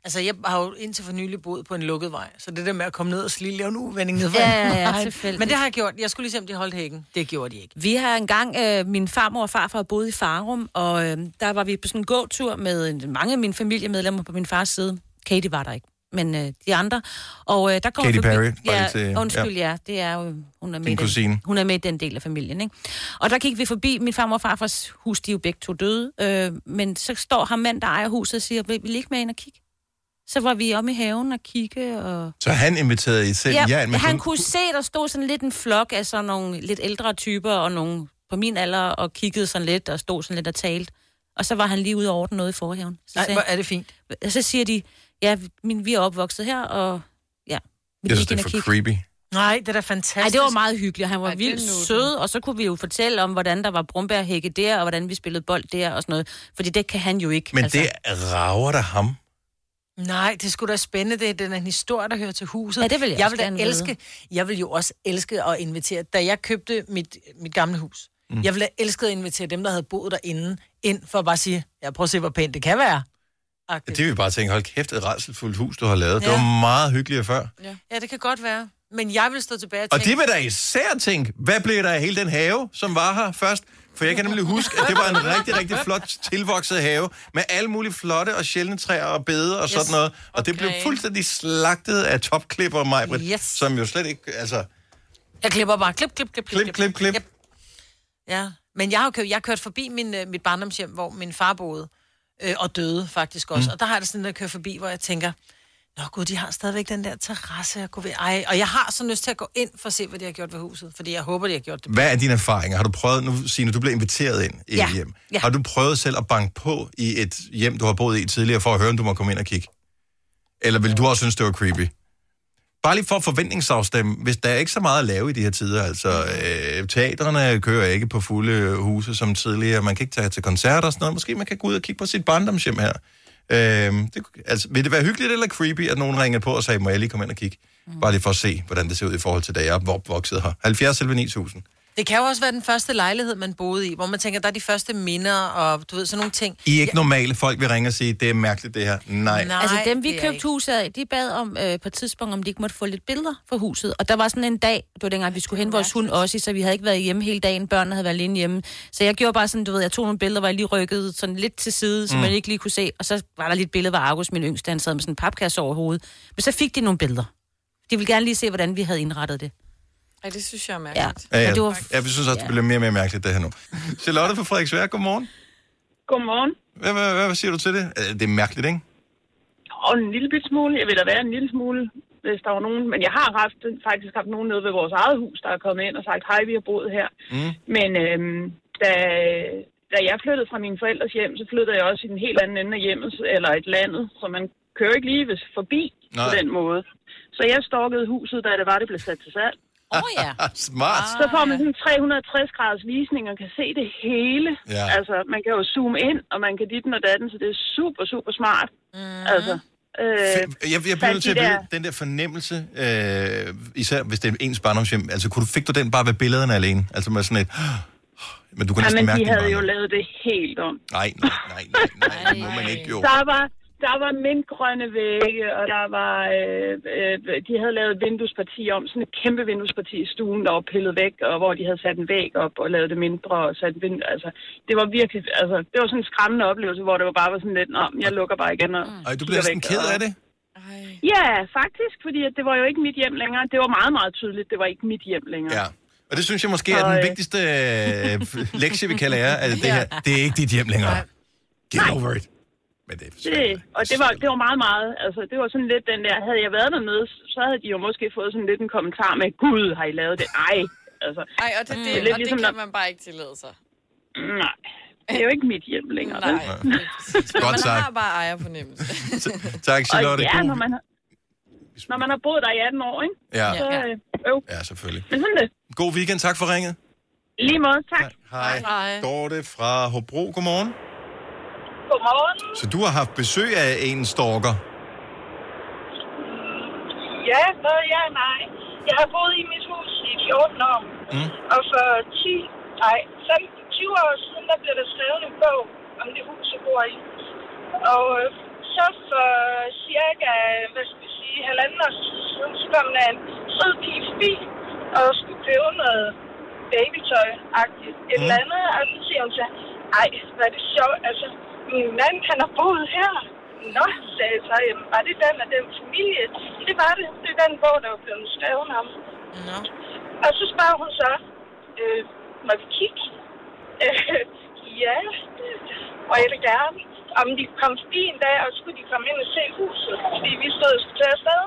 Altså, jeg har jo indtil for nylig boet på en lukket vej, så det der med at komme ned og lige lave en uvending ned Ja, ja, ja, [laughs] tilfældigt. Men det har jeg gjort. Jeg skulle lige se, om de holdt hækken. Det gjorde de ikke. Vi har engang, øh, min farmor og farfar boede i Farum, og øh, der var vi på sådan en gåtur med mange af mine familiemedlemmer på min fars side. Katie var der ikke, men øh, de andre. Og øh, der kom Katy forbi, Perry, bare ja, til- undskyld, ja. det er jo, hun er med. Den, hun er med i den del af familien, ikke? Og der gik vi forbi, min farmor og farfars hus, de er jo begge to døde, øh, men så står ham mand, der ejer huset, og siger, vil vi ikke med ind og kigge? Så var vi omme i haven og kigge, og... Så han inviterede I selv? Ja, men han hun- kunne se, der stod sådan lidt en flok af sådan nogle lidt ældre typer, og nogle på min alder, og kiggede sådan lidt, og stod sådan lidt og talte. Og så var han lige ude og ordne noget i forhaven. Så, Nej, sagde, hvor er det fint. og så siger de, ja, min, vi er opvokset her, og ja, Jeg synes, det er for kiggede. creepy. Nej, det er da fantastisk. Ej, det var meget hyggeligt, og han var Ej, vildt sød, og så kunne vi jo fortælle om, hvordan der var brumbærhække der, og hvordan vi spillede bold der, og sådan noget. Fordi det kan han jo ikke. Men det rager da ham. Nej, det skulle da spændende. Det er den en historie, der hører til huset. Ja, det vil jeg jeg også vil da gerne vide. elske. Jeg vil jo også elske at invitere. Da jeg købte mit, mit gamle hus, mm. jeg ville elske at invitere dem, der havde boet derinde, ind for at bare sige, ja, prøv at se, hvor pænt det kan være. Det vil vi bare tænke, hold kæft, et rædselfuldt hus, du har lavet. Det Ja. var meget hyggeligere før. Ja, det kan godt være. Men jeg vil stå tilbage og Og tænke... det vil da især tænke, hvad blev der af hele den have, som var her først? For jeg kan nemlig huske, at det var en rigtig, rigtig flot tilvokset have, med alle mulige flotte og sjældne træer og beder og yes. sådan noget. Og det blev Okay. fuldstændig slagtet af topklipper og mig, Yes. som jo slet ikke, altså, Jeg klipper bare klip, klip, klip, klip, klip, klip. Yep. Ja, men jeg har jo kørt, jeg har kørt forbi min, øh, mit barndomshjem, hvor min far boede, øh, og døde faktisk også. Mm. Og der har jeg det sådan, at køre forbi, hvor jeg tænker, Nå gud, de har stadigvæk den der terrasse, jeg kunne ved. Ej, og jeg har så lyst til at gå ind for at se, hvad de har gjort ved huset, fordi jeg håber, de har gjort det. Hvad er dine erfaringer? Har du prøvet, nu Signe, du blev inviteret ind i Ja. et hjem. Ja. Har du prøvet selv at banke på i et hjem, du har boet i tidligere, for at høre, om du må komme ind og kigge? Eller vil du også synes, det var creepy? Bare lige for forventningsafstemme, hvis der er ikke så meget at lave i de her tider, altså øh, teatrene kører ikke på fulde huse som tidligere, man kan ikke tage til koncerter og sådan noget, måske man kan gå ud og kigge på sit barndomshjem her. Øh, det, altså, vil det være hyggeligt eller creepy, at nogen ringer på og sagde, må jeg lige komme ind og kigge? Bare lige for at se, hvordan det ser ud i forhold til, da jeg er opvokset her. 70 11 9000. Det kan jo også være den første lejlighed, man boede i, hvor man tænker, der er de første minder, og du ved, sådan nogle ting. I er ikke normale folk, vil ringe og sige, det er mærkeligt det her. Nej. Nej, Altså dem, vi købte huset af, de bad om øh, på et tidspunkt, om de ikke måtte få lidt billeder fra huset. Og der var sådan en dag, det var dengang, vi skulle hente vores hund også, så vi havde ikke været hjemme hele dagen, børnene havde været alene hjemme. Så jeg gjorde bare sådan, du ved, jeg tog nogle billeder, hvor jeg lige rykkede sådan lidt til side, så mm. man ikke lige kunne se. Og så var der lige et billede, hvor Argus, min yngste, han sad med sådan en papkasse over hovedet. Men så fik de nogle billeder. De ville gerne lige se, hvordan vi havde indrettet det. Ej, det synes jeg er Ja, mærkeligt. Ja, ja. Det var... Jeg synes også, det bliver mere og mere mærkeligt, det her nu. Charlotte fra Frederiksværk, godmorgen. Godmorgen. Hvad, hvad, hvad, hvad siger du til det? Øh, Det er mærkeligt, ikke? Og en lille bit smule. Jeg vil da være en lille smule, hvis der var nogen. Men jeg har haft, faktisk haft nogen nede ved vores eget hus, der er kommet ind og sagt, hej, vi har boet her. Mm. Men øhm, da, da jeg flyttede fra mine forældres hjem, så flyttede jeg også i en helt anden ende af hjemmet, eller et landet, så man kører ikke lige hvis- forbi Nej. på den måde. Så jeg stalkede huset, da det var, det blev sat til salg. Oh, ja. [laughs] Smart. Så får man sådan en 360 graders visning og kan se det hele. Ja. Altså, man kan jo zoome ind, og man kan ditten og datten, så det er super, super smart. Mm. Altså, øh, Jeg, jeg bliver nødt til at de vide, den der fornemmelse, øh, især hvis det er ens barndomshjem, altså kunne du, fik du den bare ved billederne alene? Altså med sådan et... [gasps] Men du kunne næsten Jamen, mærke de havde jo lavet det helt om. Nej, nej, nej, nej, nej, det må man ikke jo. Der var, der var mintgrønne vægge, og der var, øh, øh, de havde lavet et vinduesparti om, sådan et kæmpe vinduesparti i stuen, der var pillet væk, og hvor de havde sat en væg op og lavet det mindre og sat vind, altså, det var virkelig, altså, det var sådan en skræmmende oplevelse, hvor det var bare var sådan lidt, Nå, jeg lukker bare igen og Ej, du bliver sådan væk, ked af det? Ja, faktisk, fordi at det var jo ikke mit hjem længere. Det var meget, meget tydeligt, det var ikke mit hjem længere. Ja. Og det synes jeg måske er den øh, vigtigste øh, lektie, vi kan lære, at det her, [laughs] det er ikke dit hjem længere. Get over it. Men det er Det, og det var, det var meget, meget, altså det var sådan lidt den der, havde jeg været dernede, så havde de jo måske fået sådan lidt en kommentar med, Gud, har I lavet det? Ej, altså. Ej, og det, det, det er lidt og ligesom, det kan når, man bare ikke tillade sig. nej, det er jo ikke mit hjem længere. Nej, vel? Godt man sagt. har bare ejerfornemmelse. [laughs] Tak, Og Charlotte. ja, God, når man har, når man har boet der i 18 år, ikke? Ja. Så, Ja. øh, øv. Ja, selvfølgelig. Men sådan det. God weekend. Tak for ringet. Lige måde, tak. Hej. Hej. Dorte fra Hobro. Godmorgen. Godmorgen. Så du har haft besøg af en stalker. Ja, både ja og nej. Jeg har boet i mit hus i 14 år. Mm. Og for 10, nej, 15, 20 år siden, der blev der skrevet en bog om det hus, jeg bor i. Og øh, så for cirka, hvad skal vi sige, halvanden tid siden, så kom der en sød pige forbi og skulle købe noget babytøj-agtigt. Et Mm. eller andet, og så siger hun så, ej, hvad er det sjovt, altså, min mand, han har boet her. Nå, sagde jeg så, jamen, var det den af den familie? Det var det. Det er den bog, der var blevet skrevet om. Nå. Og så spørger hun så, øh, må vi kigge? Øh, [laughs] ja, og jeg vil gerne. Om de komme forbi en dag, og skulle de komme ind og se huset, fordi vi stod og skulle tage afsted.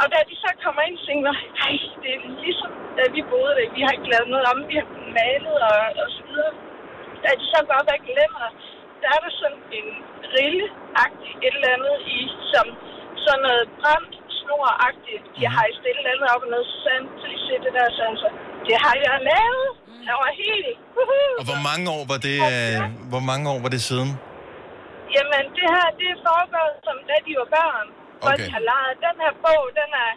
Og da de så kommer ind, tænker jeg, ej, det er ligesom, da vi boede der. Vi har ikke lavet noget om, vi har malet og, og så videre. Da de så går op ad glemmer, der er der sådan en rille-agtig et eller andet i, som sådan noget brændt snor-agtigt. De har i stille andet op og noget sand, så de siger det der sådan, så det har jeg lavet. Jeg var helt... Woohoo. Og hvor mange år var det, øh, hvor mange år var det siden? Jamen, det her, det er foregået, som da de var børn. Okay. de har leget. Den her bog, den er,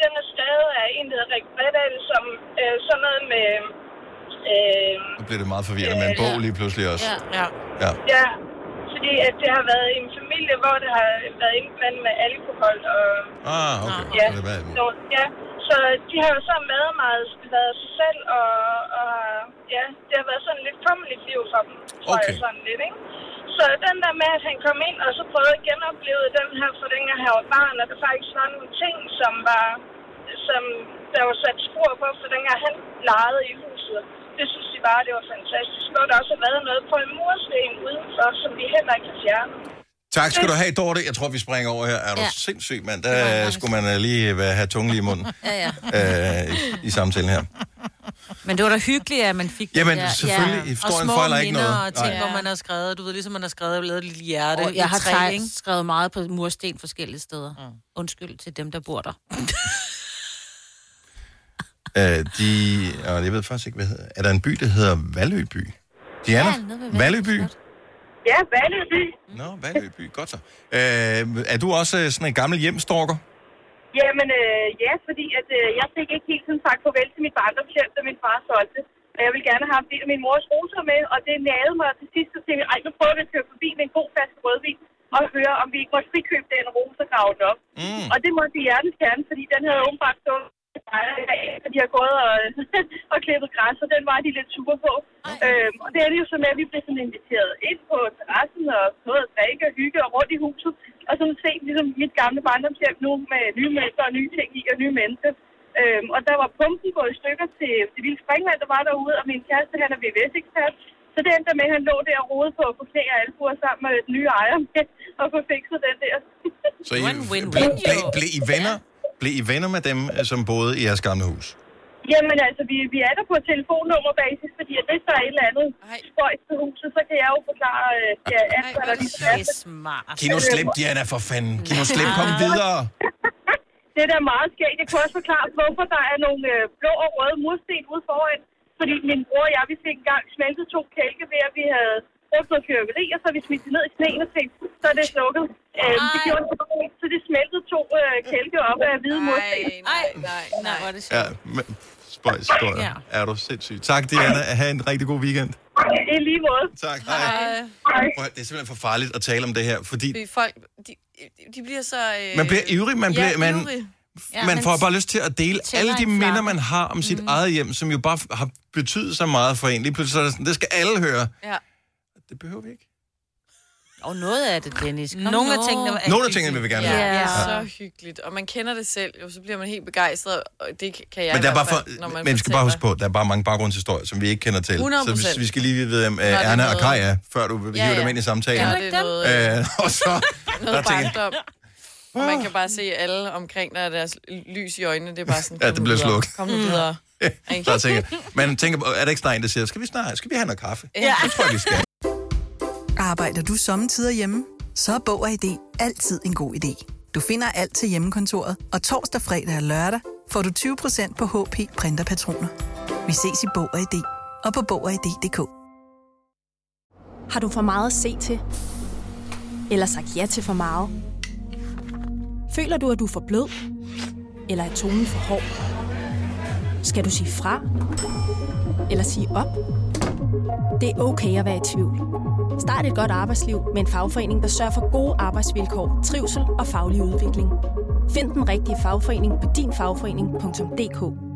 den er skrevet af en, der hedder Rik Bredal, som øh, sådan noget med... Øh, Nu bliver det meget forvirrende med en bog lige pludselig også. Ja. Ja. ja, fordi at det har været en familie, hvor det har været indblandet med alkohol og... Ah, okay. Ja, Så det var, så, ja. Så de har jo så været meget været sig selv, og, og ja, det har været sådan lidt kummeligt liv for dem, tror Okay. jeg sådan lidt, ikke? Så den der med, at han kom ind og så prøvede at genopleve den her, for dengang han var barn, og der faktisk var nogle ting, som var, som der var sat spor på, for dengang han legede i huset. Det synes de bare, det var fantastisk. Og der har også været noget på en mursten udenfor, som vi heller ikke kan fjerne. Tak skal du have, Dorte. Jeg tror, vi springer over her. Er du Ja. sindssyg, mand? Der skulle man øh, lige øh, have tungen lige i munden [laughs] Ja, ja. øh, i, i samtalen her. Men det var da hyggeligt, at man fik Jamen, det der. selvfølgelig. Ja. Historien og små fejler ikke noget. og ting, Nej. hvor man har skrevet, du ved, ligesom man har skrevet, lavet et lille hjerte Og i jeg har træ, skrevet meget på mursten forskellige steder. Mm. Undskyld til dem, der bor der. [laughs] Øh, de, og jeg ved faktisk ikke, hvad hedder. Er der en by, der hedder Valøby? Diana? Ja, Valby Valøby? Ja, Valøby. Nå, Valøby. Godt så. Øh, er du også øh, sådan en gammel hjemstalker? Jamen, øh, ja, fordi at, øh, jeg fik ikke helt sådan sagt farvel til mit barndomshjem, da min far solgte. Og jeg ville gerne have haft af min mors roser med, og det nagede mig til sidst, så tænkte jeg, ej, nu prøver vi at køre forbi med en god flaske rødvin, og høre, om vi ikke måtte frikøbe den rose og grave den op. Mm. Og det måtte vi hjertens gerne, fordi den havde åbenbart stået så de har gået og, [laughs] og klippet græs, og den var de lidt super på. Øhm, og det er det jo så med, at vi blev sådan inviteret ind på terrassen og noget at drikke og hygge og rundt i huset. Og sådan se ligesom mit gamle barndomshjem nu med nye mønstre og nye ting i og nye mennesker. Øhm, og der var pumpen gået i stykker til det vilde springvand, der var derude, og min kæreste, han er VVS-ekspert. Så det endte med, at han lå der og rode på, på knæ og albuer sammen med den nye ejer med og få fikset den der. Så I, ble, ble, ble, I venner? Blev I venner med dem, øh, som boede i jeres gamle hus? Jamen altså, vi, vi er der på telefonnummerbasis, fordi at hvis der er et eller andet spøjs til huset, så kan jeg jo forklare, øh, ja, alt, hvad der ligesom er. smart. Giv nu slip, Diana, for fanden. Nu slip, kom videre. [laughs] Det er da meget skægt. Jeg kunne også forklare, hvorfor der er nogle øh, blå og røde mursten ude foran. Fordi min bror og jeg, vi fik engang smeltet to kælke ved, at vi havde brugt noget fyrværkeri, og så har vi smidt det ned i sneen og tænkt, så er det slukket. Øhm, det gjorde det ikke, så det smeltede to øh, kælke op af hvide mursten. Nej, nej, nej. Hvor er det Ja, men, spøjs historie. Ja. Er du sindssyg. Tak, Diana. Ha' en rigtig god weekend. I lige måde. Tak, hej. Prøv at- Det er simpelthen for farligt at tale om det her, fordi Fordi folk, de, de bliver så... Øh, man bliver ivrig, man, bliver, ja, man, ivrig. Ja, man får bare lyst til at dele alle de minder, man har om sit mm. eget hjem, som jo bare har betydet så meget for en. Lige pludselig så er det sådan, det skal alle høre. Ja. Det behøver vi ikke. Og noget af det, Dennis. Kom Nogle af nu. tingene er Nogle af tingene vil vi gerne Ja, have. ja. Ja. så hyggeligt. Og man kender det selv, jo, så bliver man helt begejstret, og det kan jeg Men der er bare for, når man men vi skal bare huske på, der er bare mange baggrundshistorier, som vi ikke kender til. 100%. Så vi, vi skal lige vide, hvem uh, er Erna og Kai er, før du vil Ja, hive ja. dem ind i samtalen. Ja, det er noget, Øh, [laughs] og så, [laughs] der noget tænker. Og man kan bare se alle omkring, der er deres lys i øjnene. Det er bare sådan, Ja, det bliver slukket. Kom nu videre. [laughs] der tænker, jeg- man tænker, er der ikke snart en, der siger, skal vi snart, skal vi have noget kaffe? Ja. Det tror jeg, vi skal. Arbejder du sommetider hjemme? Så er Bog og ID altid en god idé. Du finder alt til hjemmekontoret, og torsdag, fredag og lørdag får du 20% på HP printerpatroner. Vi ses i Bog og ID og på Bog og ID.dk. Har du for meget at se til? Eller sagt ja til for meget? Føler du, at du er for blød? Eller er tonen for hård? Skal du sige fra? Eller sige op? Det er okay at være i tvivl. Start et godt arbejdsliv med en fagforening, der sørger for gode arbejdsvilkår, trivsel og faglig udvikling. Find den rigtige fagforening på dinfagforening.dk.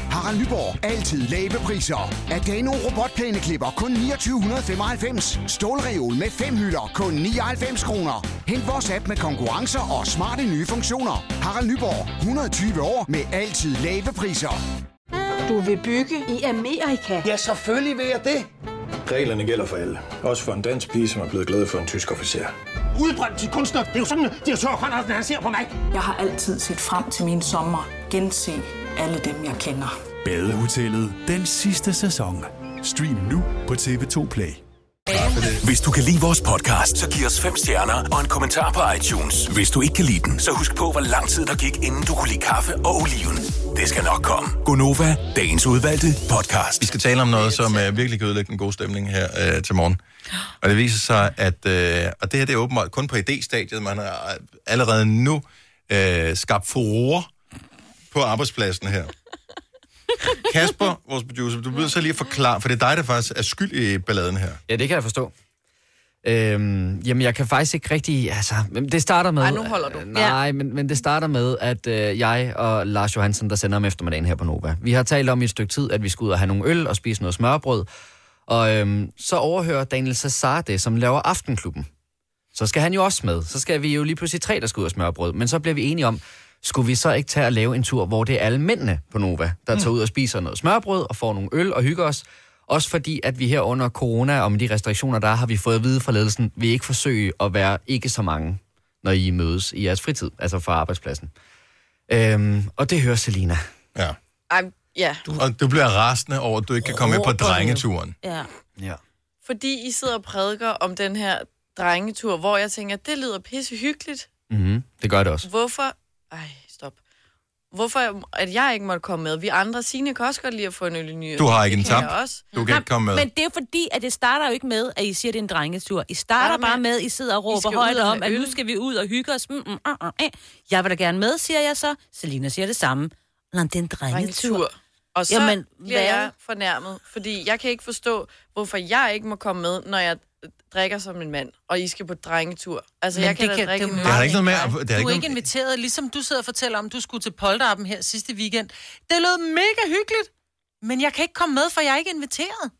Harald Nyborg. Altid lave priser. Adano robotplæneklipper kun 2995. Stålreol med fem hylder kun 99 kroner. Hent vores app med konkurrencer og smarte nye funktioner. Harald Nyborg. 120 år med altid lave priser. Du vil bygge i Amerika? Ja, selvfølgelig vil jeg det. Reglerne gælder for alle. Også for en dansk pige, som er blevet glad for en tysk officer. Udbrændt til kunstner. Det er jo sådan, at de har tørt, han ser på mig. Jeg har altid set frem til min sommer. Gense alle dem, jeg kender. Badehotellet den sidste sæson. Stream nu på TV2 Play. Hvis du kan lide vores podcast, så giv os fem stjerner og en kommentar på iTunes. Hvis du ikke kan lide den, så husk på, hvor lang tid der gik, inden du kunne lide kaffe og oliven. Det skal nok komme. Gonova, dagens udvalgte podcast. Vi skal tale om noget, som uh, virkelig kan ødelægge en god stemning her uh, til morgen. Og det viser sig, at... Uh, og det her det er åbenbart kun på idéstadiet. Man har allerede nu uh, skabt furore på arbejdspladsen her. [laughs] Kasper, vores producer, du bliver så lige at forklare, for det er dig, der faktisk er skyld i balladen her. Ja, det kan jeg forstå. Øhm, jamen, jeg kan faktisk ikke rigtig... Altså, men det starter med... Ej, nu holder du. Øh, nej, men, men det starter med, at øh, jeg og Lars Johansen, der sender om eftermiddagen her på Nova, vi har talt om i et stykke tid, at vi skal ud og have nogle øl og spise noget smørbrød. Og øhm, så overhører Daniel Cesar det, som laver Aftenklubben. Så skal han jo også med. Så skal vi jo lige pludselig tre, der skal ud og smørbrød. Men så bliver vi enige om, skulle vi så ikke tage og lave en tur, hvor det er alle mændene på Nova, der tager ud og spiser noget smørbrød og får nogle øl og hygger os. Også fordi, at vi her under corona og med de restriktioner, der er, har vi fået at vide fra ledelsen, vi ikke forsøge at være ikke så mange, når I mødes i jeres fritid, altså fra arbejdspladsen. Øhm, og det hører Selina. Ja. Ej, ja. Du, og du bliver rasende over, at du ikke kan komme med på drengeturen. Ja. Ja. Fordi I sidder og prædiker om den her drengetur, hvor jeg tænker, det lyder pisse hyggeligt. Mm-hmm. Det gør det også. Hvorfor... Ej, stop. Hvorfor at jeg ikke måtte komme med? Vi andre, Signe kan også godt lide at få en øl i ny. Du har ikke Det en jeg også. Du kan ikke komme med. Men det er fordi, at det starter jo ikke med, at I siger, at det er en drengetur. I starter bare med, at I sidder og råber højt om, at nu skal vi ud og hygge os. Mm, mm, uh, uh. Jeg vil da gerne med, siger jeg så. Selina siger det samme. Nå, det er en drengetur. Drengetur. Og så Jamen, Jamen, bliver hvad? jeg fornærmet, fordi jeg kan ikke forstå, hvorfor jeg ikke må komme med, når jeg drikker som en mand, og I skal på drengetur. Altså, Men jeg kan det da kan- drikke det er Det har ikke noget med... Det har Du ikke er noget, ikke inviteret, ligesom du sidder og fortæller om, du skulle til Polterappen her sidste weekend. Det lød mega hyggeligt, men jeg kan ikke komme med, for jeg er ikke inviteret.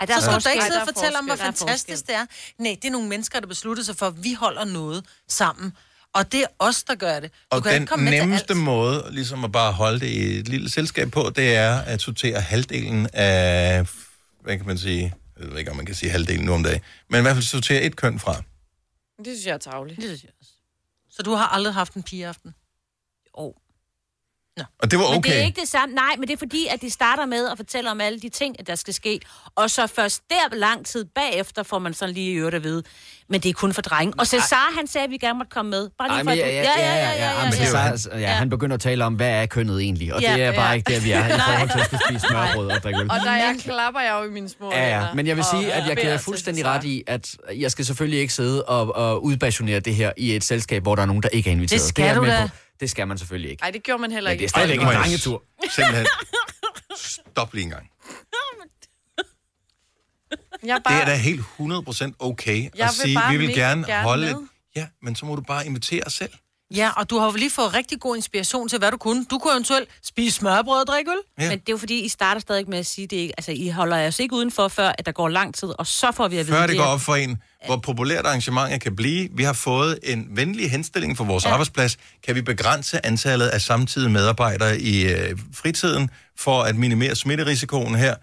Ej, så skal du da ikke sidde Der og er fortælle om, hvor. Der er fantastisk det er. Nej, det er nogle mennesker, der beslutter sig for, at vi holder noget sammen. Og det er os, der gør det. Du Og kan ikke den komme med til nemmeste måde, ligesom at bare holde det i et lille selskab på, det er at sortere halvdelen af, hvad kan man sige, jeg ved ikke, om man kan sige halvdelen nu om dagen, men i hvert fald sortere et køn fra. Det synes jeg er tavligt. Det synes jeg også. Så du har aldrig haft en pigeaften? Oh. Og det var Men det er okay. ikke det samme. Nej, men det er fordi, at de starter med at fortælle om alle de ting, der skal ske. Og så først der lang tid bagefter får man sådan lige i øvrigt at vide. Men det er kun for drenge. Og Cesar, han sagde, at vi gerne måtte komme med. Bare lige Ej, for men at- ja, ja, ja, ja, ja, ja, men det er jo så, han. så, ja, han begynder at tale om, hvad er kønnet egentlig, og Ja, det er bare ja. ikke der, vi er i [laughs] forhold til at skulle spise smørbrød og drikke øl. Og der jeg klapper jeg jo i mine små Ja, ja, men jeg vil sige, at jeg til fuldstændig Cesar. ret i, at jeg skal selvfølgelig ikke sidde og, og udbasionere det her i et selskab, hvor der er nogen, der ikke er inviteret. Det skal er jeg du med da. Det skal man selvfølgelig ikke. Ej, det gjorde man heller Men ikke. det er stadigvæk en drengetur. Simpelthen. [laughs] Stop lige en gang. [laughs] Jeg er Det bare... er da helt 100% okay Jeg at vil sige, bare vi vil gerne, gerne holde med. Ja, men så må du bare invitere os selv. Ja, og du har jo lige fået rigtig god inspiration til, hvad du kunne. Du kunne eventuelt spise smørbrød og drikke øl. Ja. Men det er jo fordi, I starter stadig med at sige, det ikke, altså I holder os ikke udenfor, før at der går lang tid, og så får vi at vide Før det går op for en, hvor populært arrangementet kan blive. Vi har fået en venlig henstilling for vores ja. arbejdsplads. Kan vi begrænse antallet af samtidige medarbejdere i øh, fritiden for at minimere smitterisikoen her?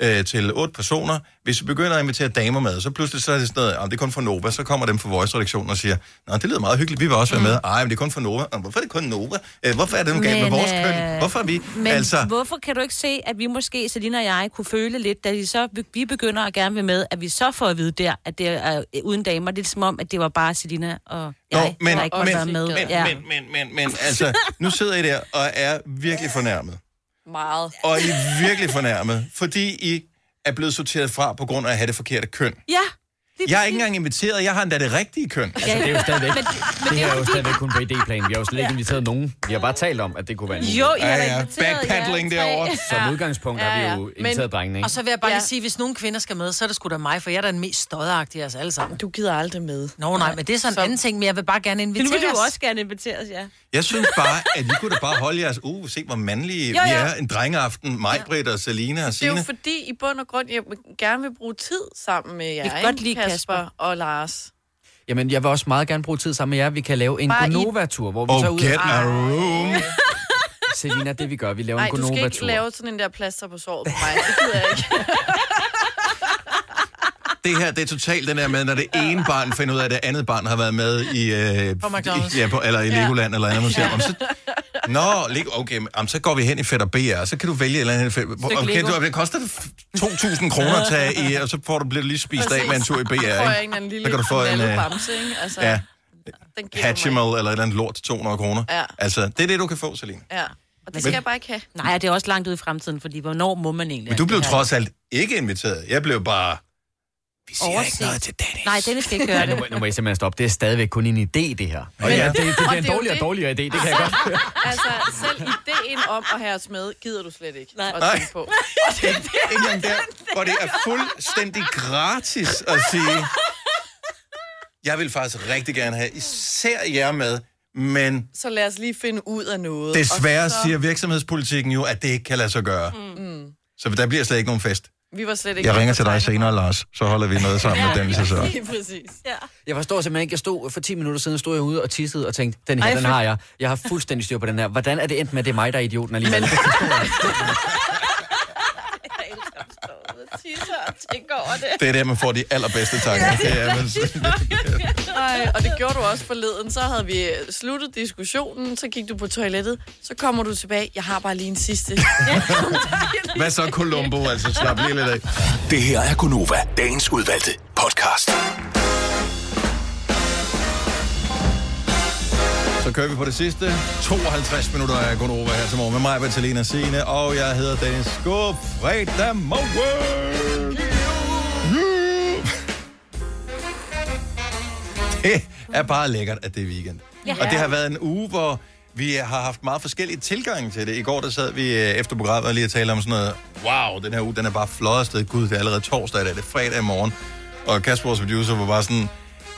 Øh, til otte personer. Hvis vi begynder at invitere damer med, så pludselig så er det sådan noget, "Jamen, det er kun for Nova, så kommer dem fra Voice-redaktionen og siger, Nå, det lyder meget hyggeligt, vi vil også være med. Ej, men det er kun for Nova. "Nå, Hvorfor er det kun Nova? Øh, hvorfor er det nu galt med vores øh, køn? Hvorfor er vi? Men altså, hvorfor kan du ikke se, at vi måske, Selina og jeg, kunne føle lidt, da de så, vi begynder at gerne vil med, at vi så får at vide der, at det er øh, uden damer. Det er som om, at det var bare Selina og jeg, men, der ikke måtte være med. men, ja. men, men, men, men, altså, nu sidder I der og er virkelig fornærmet. Meget. Og I er virkelig fornærmet, fordi I er blevet sorteret fra på grund af at have det forkerte køn. Ja. Jeg er ikke engang inviteret, jeg har endda det rigtige køn. Altså, det er jo stadigvæk, Men- men det er her er jo stadigvæk kun på idéplanen. Vi har jo slet ikke inviteret nogen. Vi har bare talt om, at det kunne være en. Jo, I har Ja, ja. jer tre. derovre. Som udgangspunkt har vi jo inviteret drengene, ikke? Og så vil jeg bare Ja. lige sige, hvis nogle kvinder skal med, så er det sgu da mig, for jeg er da den mest stodderagtige af os alle sammen. Du gider aldrig med. Nå nej, men det er sådan en Så- anden ting, men jeg vil bare gerne Nu invitere vil du også gerne inviteres, ja. Jeg synes bare, at I kunne da bare holde jeres uge, se hvor mandlige Jo, jo. vi er. En drengeaften, mig, Britt og Selina og Det er jo Signe. fordi, i bund og grund, jeg gerne vil bruge tid sammen med jer, Vi kan godt lide Kasper, og Lars. Jamen, jeg vil også meget gerne bruge tid sammen med jer. Vi kan lave en Bare Gonova-tur, hvor vi Oh, tager ud... get a room. Selina, det vi gør, vi laver Nej, en du skal ikke Gonova-tur. lave sådan en der plaster på såret på mig. Det gider jeg ikke. [laughs] Det her, det er totalt den der med, når det ene barn finder ud af, at det andet barn har været med i... Øh, På McDonald's. i ja, på, eller i Legoland eller andet. Siger, "Om så, [laughs] Nå, okay, men, om, så går vi hen i Fætter BR, så kan du vælge et eller andet. Okay, du, det koster 2.000 kroner at tage i, og så får du, bliver du lige spist af med en tur i BR, Så får jeg en ikke? anden lille Så kan du få en, øh, bamse, ikke? Altså, Ja, Hatchimal eller et eller andet lort til 200 kroner. Ja. Altså, det er det, du kan få, Celine. Ja. Og det skal jeg bare ikke have. Nej, det er også langt ude i fremtiden, fordi hvornår må man egentlig? Men du blev trods alt ikke inviteret. Jeg blev bare... Vi siger Overset. ikke noget til Dennis. Nej, Dennis skal ikke nu, det. må, nu må I simpelthen stoppe. Det er stadigvæk kun en idé, det her. Og Men- ja, det, det, bliver det en er dårligere og dårligere idé, det kan jeg godt høre. [laughs] Altså, selv ideen om at have os med, gider du slet ikke Nej. at Nej. tænke på. Og [laughs] det, det, Ikke engang der, hvor det er fuldstændig gratis at sige... Jeg vil faktisk rigtig gerne have især jer med, men så lad os lige finde ud af noget. desværre og så, siger virksomhedspolitikken jo, at det ikke kan lade sig gøre. Mm. Så der bliver slet ikke nogen fest. Vi var slet ikke... Jeg ringer til dig senere, Lars. Så holder vi noget sammen med Dennis og så. Lige præcis. Ja. Jeg forstår simpelthen ikke. Jeg stod for 10 minutter siden, stod jeg ude og tissede og tænkte, den her, Ej, den har jeg. Jeg har fuldstændig styr på den her. Hvordan er det endt med, at det er mig, der er idioten alligevel? Men... [laughs] [laughs] Ude og tisse og tænke over det. Det er der, man får de allerbedste tanker. Det er, man... Ej, og det gjorde du også forleden. Så havde vi sluttet diskussionen, så gik du på toilettet, så kommer du tilbage. Jeg har bare lige en sidste. Hvad så, Columbo? Altså, slap lige lidt af. Det her er Gunova, dagens udvalgte podcast. Så kører vi på det sidste. 52 minutter af Gonova her til morgen med mig, Vitalina Signe, og jeg hedder Dennis. God fredag morgen! Det er bare lækkert, at det er weekend. Ja. Og det har været en uge, hvor vi har haft meget forskellige tilgange til det. I går der sad vi øh, efter programmet og lige og talte om sådan noget, wow, den her uge, den er bare flot afsted. Gud, det er allerede torsdag, det er det fredag i morgen. Og Kasper, vores producer, var bare sådan,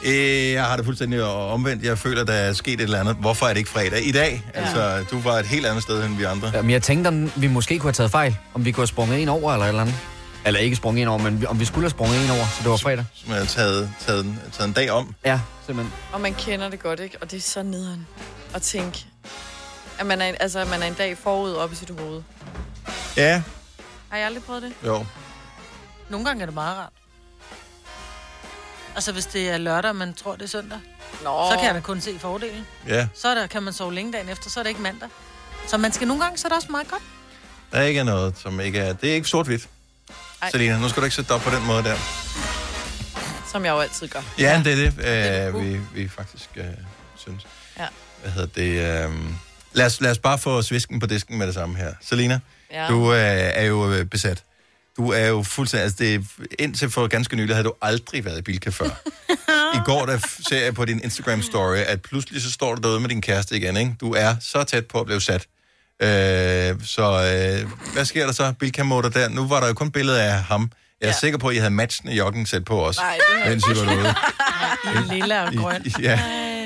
øh, jeg har det fuldstændig omvendt. Jeg føler, der er sket et eller andet. Hvorfor er det ikke fredag i dag? Ja. Altså, du var et helt andet sted end vi andre. Jamen, jeg tænkte, om vi måske kunne have taget fejl. Om vi kunne have sprunget en over eller et eller andet. Eller ikke sprunget en over, men om vi skulle have sprunget en over, så det var fredag. Som har taget, taget, en- taget en dag om. Ja, simpelthen. og man kender det godt, ikke? Og det er så nederen at tænke, at man er, altså, at man er en dag forud op i sit hoved. Ja, Har jeg aldrig prøvet det? jo. Nogle gange er det meget rart. Altså, hvis det er lørdag, og man tror, det er søndag, Nå. så kan jeg da kun se fordelen. Ja, Så er der, kan man sove længe dagen efter, så er det ikke mandag. Så man skal nogle gange, så er det også meget godt. der er ikke noget, som ikke er... Det er ikke sort-hvidt. Ej. Selina, nu skal du ikke sætte dig op på den måde der. Som jeg jo altid gør. Ja, det er det, øh, cool. vi, vi faktisk øh, synes. Ja. Hvad hedder det? Øh, lad, os, lad os bare få svisken på disken med det samme her. Selina, Ja. du øh, er jo øh, besat. Du er jo fuldstændig... Altså, det, er- indtil for ganske nylig havde du aldrig været i Bilka før. I går der ser jeg på din Instagram-story, at pludselig så står du derude med din kæreste igen, ikke? Du er så tæt på at blive sat. Øh, så øh, hvad sker der så? Bilka motor der. Nu var der jo kun billede af ham. Jeg er ja. sikker på, at I havde matchende jogging-sæt på os, Nej, det mens I var derude. [laughs] Lilla og grøn. I, ja,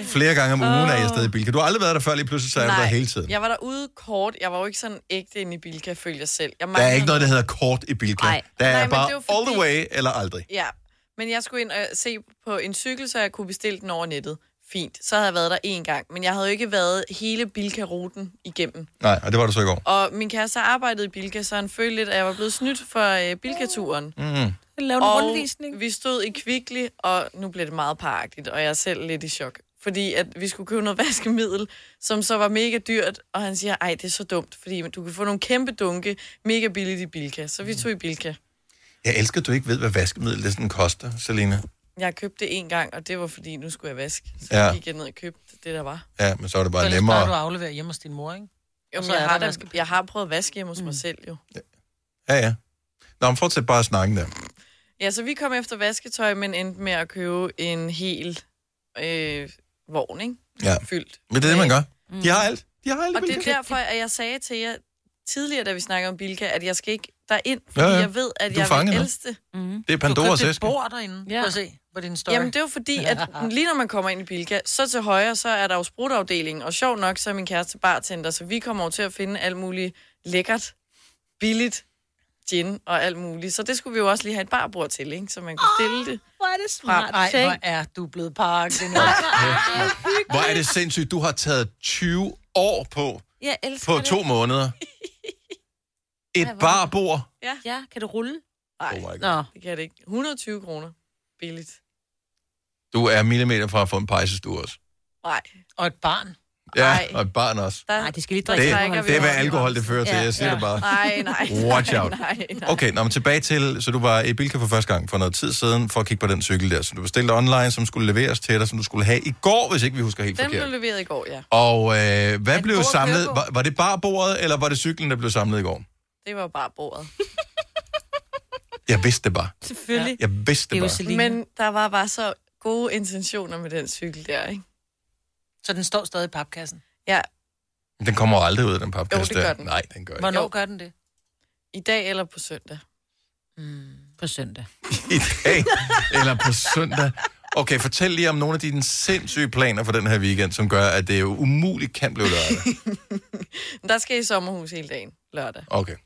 flere gange om ugen er jeg stadig i Bilka. Du har aldrig været der før, lige pludselig så er du der hele tiden. jeg var derude kort. Jeg var jo ikke sådan ægte inde i Bilka, følte jeg selv. Jeg Der er ikke noget, der hedder kort i Bilka. Nej. Der er Nej, men bare det er jo all the way eller aldrig. Ja, men jeg skulle ind og se på en cykel, så jeg kunne bestille den over nettet. fint. Så havde jeg været der en gang, men jeg havde jo ikke været hele Bilka-ruten igennem. Nej, og det var du så i går. Og min kæreste har arbejdet i Bilka, så han følte lidt, at jeg var blevet snydt for øh, Bilka-turen. Mm. Lave en og rundvisning. vi stod i Kvickly, og nu blev det meget paragtigt, og jeg er selv lidt i chok. Fordi at vi skulle købe noget [laughs] vaskemiddel, som så var mega dyrt, og han siger, ej, det er så dumt, fordi du kan få nogle kæmpe dunke mega billigt i Bilka. Så vi tog i Bilka. Jeg elsker, at du ikke ved, hvad vaskemiddel det sådan koster, Selina. Jeg købte det en gang, og det var fordi, nu skulle jeg vaske. Så Ja. ja. gik jeg ned og købte det, der var. Ja, men så er det Så bare du nemmere. at aflevere hjemme hos din mor, ikke? Jo, men så jeg, har der da, jeg har prøvet at vaske hjemme hos mig selv, jo. Ja, ja. Nå, men fortsæt bare snakken der. Ja, så vi kom efter vasketøj, men endte med at købe en hel øh, vogn, ikke? Ja. Fyldt. Men det er det, man gør. De har alt. De har alt. Og i det er derfor, at jeg sagde til jer tidligere, da vi snakkede om Bilka, at jeg skal ikke derind, fordi Ja, ja, jeg ved, at Du er jeg nu. elske det. Mm. Det er Pandoras Du købte et æske. bord derinde. Ja. Prøv at se på din story. Jamen, det er jo fordi, at [laughs] lige når man kommer ind i Bilka, så til højre, så er der jo sprutafdelingen, og sjov nok, så er min kæreste bartender, så vi kommer over til at finde alt muligt lækkert, billigt gin og alt muligt. Så det skulle vi jo også lige have et barbord til, ikke? Så man kunne stille det Hvor er det frem. Ej, hvor er du blevet pakket. [laughs] Hvor er det sindssygt. Du har taget 20 år på, Jeg elsker på det. to måneder. [laughs] Et barbord. Ja. Ja, kan det rulle? Nej, Oh my God. Nå. det kan det ikke. 120 kroner. Billigt. Du er millimeter fra at få en pejsestue også. Nej. Og et barn. Ja, Ej. og et barn også. Nej, det skal lige Det, drikke. vi det er, hvad alkohol det fører til. Ja, Jeg siger ja. det bare. Nej, nej. Watch out. Nej, nej. Okay, nå, men tilbage til, så du var i Bilka for første gang for noget tid siden, for at kigge på den cykel der, som du bestilte online, som skulle leveres til dig, som du skulle have i går, hvis ikke vi husker helt Den blev forkert. leveret i går, ja. Og øh, hvad blev god at samlet? Var, var det bare bordet, eller var det cyklen, der blev samlet i går? Det var bare bordet. [laughs] Jeg vidste det bare. Selvfølgelig. Jeg vidste det, Det bare. Men der var bare så gode intentioner med den cykel der, ikke? Så den står stadig i papkassen. Ja, Den kommer aldrig ud af den papkasse Jo, det gør den. Nej, den gør ikke. Hvornår Jo. gør den det? i dag eller på søndag. På søndag. [laughs] I dag, eller på søndag. Okay, fortæl lige om nogle af dine sindssyge planer for den her weekend, som gør, at det jo umuligt kan blive lørdag. [laughs] Der skal i sommerhus hele dagen, lørdag. Okay.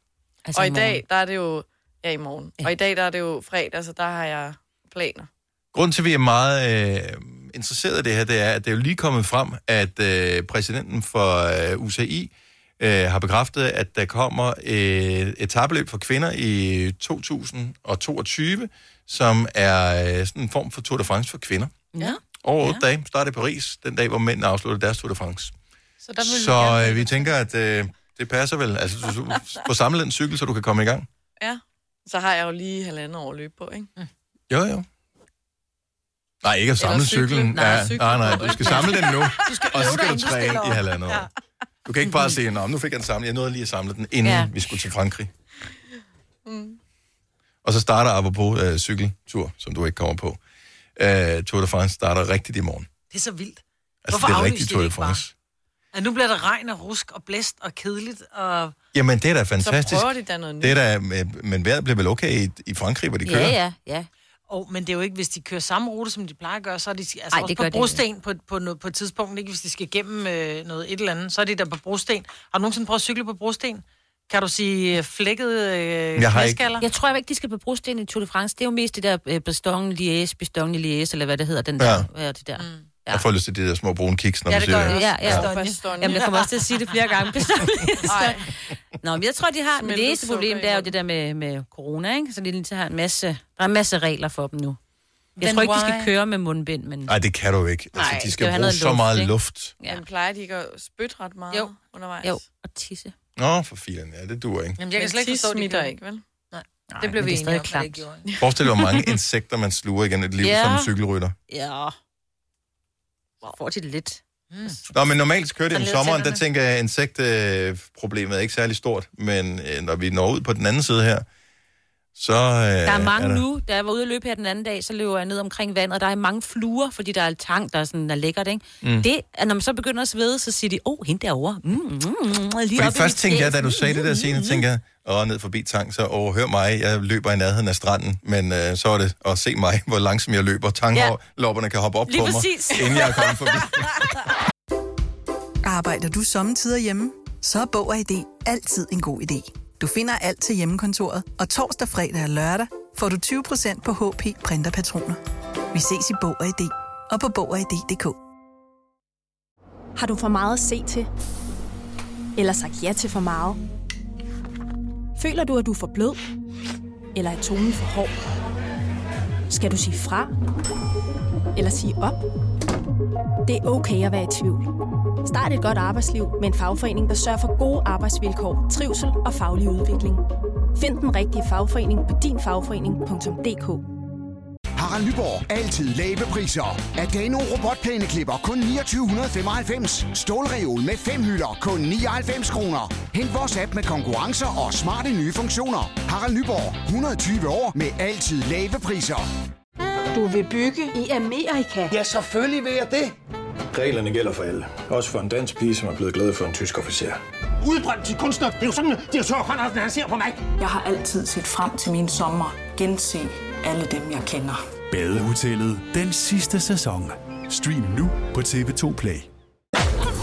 Altså og i morgen. dag, der er det jo... Ja, i morgen. Ja. Og i dag, der er det jo fredag, så der har jeg planer. Grunden til, at vi er meget øh, interesseret i det her, det er, at det er jo lige kommet frem, at øh, præsidenten for øh, UCI øh, har bekræftet, at der kommer et etabløb for kvinder i 2022, som er øh, sådan en form for Tour de France for kvinder. Ja. Over otte dage, starter i Paris, den dag, hvor mændene afslutter deres Tour de France. Så der vil Så øh, vi tænker, at øh, det passer vel. Altså, du, du får samlet en cykel, så du kan komme i gang. Ja. Så har jeg jo lige halvandet år at løbe på, ikke? Jo, jo. Nej, ikke at samle cykle. cyklen. Nej, ja, cykle nej, nej, du skal samle den nu, Du skal og så skal du træne i halvandet år. Ja. Du kan ikke bare sige, Nå, nu fik jeg den samlet. Jeg nåede lige at samle den, inden Ja. vi skulle til Frankrig. Mm. Og så starter apropos øh, cykeltur, som du ikke kommer på. Øh, Tour de France starter rigtigt i morgen. Det er så vildt. Altså, Hvorfor det er rigtigt Tour de? France. At nu bliver der regn og rusk og blæst og kedeligt. Og... Jamen, det er da Så fantastisk. prøver de da noget nyt. Det er da, men- vejret bliver vel okay i, i Frankrig, hvor de kører? Ja, ja, ja. Oh, men det er jo ikke, hvis de kører samme rute, som de plejer at gøre, så er de altså Ej, også på brosten på, på, noget, på et tidspunkt, ikke hvis de skal igennem øh, noget et eller andet, så er de der på brosten. Har du nogensinde prøvet at cykle på brosten? Kan du sige øh, flækket øh, Jeg har ikke-? Jeg tror ikke, de skal på brosten i Tour de France. Det er jo mest det der øh, Bastogne Liège, Bastogne Liège, eller hvad det hedder, den Ja. der. Ja, det der. Mm. Ja. Jeg får lyst til de der små brune kiks, når Ja, du det siger det. jeg. Ja, ja. Ja. Jamen, jeg kommer også til at sige det flere gange. [laughs] [laughs] Nå, men jeg tror, de har... Men det eneste problem, det er jo det der med, med corona, ikke? Så de lige har en masse... Der er en masse regler for dem nu. Jeg Then tror ikke, de why? skal køre med mundbind, men... Nej, det kan du ikke. Altså, Nej, de skal bruge så luft, meget ikke? luft. Ja. Men plejer de ikke at spytte ret meget Jo. undervejs? Jo, og tisse. Nå, for filen, ja, det duer ikke. Jamen, jeg kan slet ikke forstå, at de ikke, vel? Nej, det blev vi enige om, det gjorde. Forestil dig, hvor mange insekter man sluger igen et liv Ja. som cykelrytter. Ja. Får de det lidt. Mm. Nå, men normalt kører det om sommeren, der tænker jeg, at insektproblemet er ikke særlig stort. Men øh, når vi når ud på den anden side her, så... Øh, Der er mange der... nu. Da jeg var ude at løbe her den anden dag, så løber jeg ned omkring vandet, og der er mange fluer, fordi der er tang, der er, sådan, der er lækkert, ikke? Mm. Mm. Det, at når man så begynder at svede, så siger de, åh, oh, hende derovre. Mm, mm, mm, lige Fordi først tænkte jeg, da æg." du sagde det der senere, tænkte jeg, åh, ned forbi tang, så overhør mig, jeg løber i nærheden af stranden, men øh, så er det at se mig, hvor langsomt jeg løber. Tanglopperne kan hoppe op Lige på præcis. mig, inden jeg er kommet forbi. [laughs] Arbejder du sommetider hjemme? Så er Bog og ID altid en god idé. Du finder alt til hjemmekontoret, og torsdag, fredag og lørdag får du 20% på HP printerpatroner. Vi ses i Bog og ID og på Bog og ID.dk. Har du for meget at se til? Eller sagt ja til for meget? Føler du, at du er for blød? Eller er tonen for hård? Skal du sige fra? Eller sige op? Det er okay at være i tvivl. Start et godt arbejdsliv med en fagforening, der sørger for gode arbejdsvilkår, trivsel og faglig udvikling. Find den rigtige fagforening på dinfagforening.dk. Harald Nyborg. Altid lave priser. Adano robotplæneklipper kun 2995. Stålreol med fem hylder kun 99 kroner. Hent vores app med konkurrencer og smarte nye funktioner. Harald Nyborg. 120 år med altid lave priser. Du vil bygge i Amerika? Ja, selvfølgelig vil jeg det. Reglerne gælder for alle. Også for en dansk pige, som er blevet glad for en tysk officer. Udbrændt til kunstner. Det er jo sådan, at direktør Conradsen, han ser på mig. Jeg har altid set frem til min sommer. Gense alle dem, jeg kender. Badehotellet den sidste sæson. Stream nu på TV2 Play.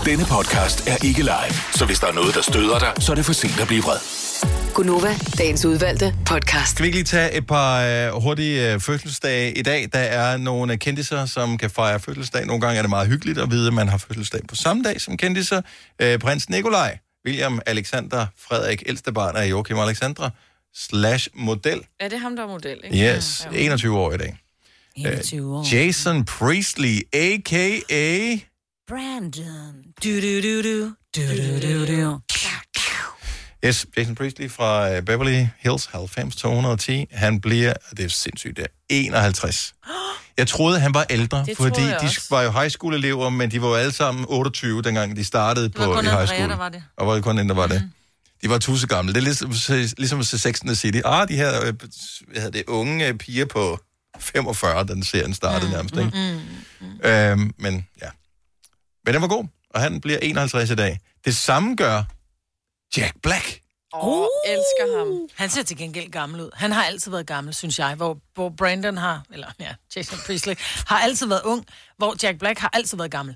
Denne podcast er ikke live, så hvis der er noget, der støder dig, så er det for sent at blive vred. Gunova, dagens udvalgte podcast. Skal vi ikke lige tage et par øh, hurtige øh, fødselsdage i dag? Der er nogle øh, kendiser, som kan fejre fødselsdag. Nogle gange er det meget hyggeligt at vide, at man har fødselsdag på samme dag som kendiser. Øh, prins Nikolaj, William Alexander, Frederik, ældste barn af Joachim Alexandra, slash model. Er det ham, der er model, ikke? Yes, 21 år i dag. 21 år. Jason Priestley, a.k.a. Brandon. Du, du, du, du. Du, du, du, du. Yes, Jason Priestley fra øh, Beverly Hills 90 210. Han bliver, det er sindssygt, det er 51. [gasps] Jeg troede, han var ældre, Det fordi de også. var jo high school-elever, men de var jo alle sammen 28, dengang de startede på i high Andrea, school. der var det. Og var det kun en, der var det. De var tusse gamle. Det er ligesom, ligesom at se Sex and the City. Ah, de her øh, hvad hedder det, unge øh, piger på 45, den serien startede nærmest, ikke? Mm. Øhm, men ja. Men den var god, og han bliver 51 i dag. Det samme gør Jack Black. Åh, oh, elsker ham. Han ser til gengæld gammel ud. Han har altid været gammel, synes jeg. Hvor, hvor Brandon har, eller ja, Jason Priestley, har altid været ung. Hvor Jack Black har altid været gammel.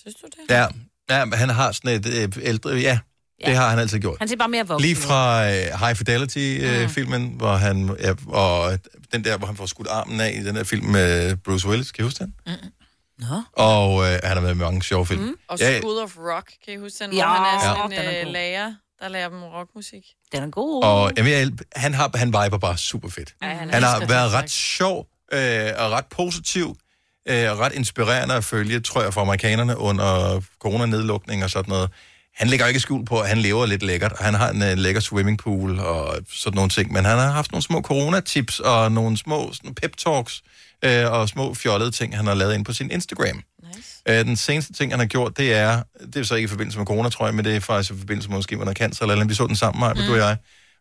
Synes du det? Ja, ja men han har sådan et øh, ældre... Ja, det har han altid gjort. Han ser bare mere voksen Lige fra øh, High Fidelity-filmen, øh, hvor han... Ja, og den der, hvor han får skudt armen af i den der film med Bruce Willis. Kan I huske den? Nå. Og øh, han har været med i mange sjove film. Mm. Og Ja, School of Rock, kan I huske den? Ja, hvor han er sådan en øh, lærer, der lærer dem rockmusik. Den er god. og jamen, jeg, han, har, han viber bare super fedt. Ja, han, Han har været ret sjov øh, og ret positiv øh, og ret inspirerende at følge, tror jeg, for amerikanerne under coronanedlukning og sådan noget. Han lægger ikke skjul på, at han lever lidt lækkert, og han har en uh, lækker swimmingpool og sådan nogle ting, men han har haft nogle små coronatips og nogle små sådan, pep-talks øh, og små fjollede ting, han har lavet ind på sin Instagram. Nice. Øh, den seneste ting, han har gjort, det er, det er så ikke i forbindelse med corona, tror jeg, men det er faktisk i forbindelse med måske med noget cancer, eller, eller vi så den sammen, Maja, mm. du og jeg,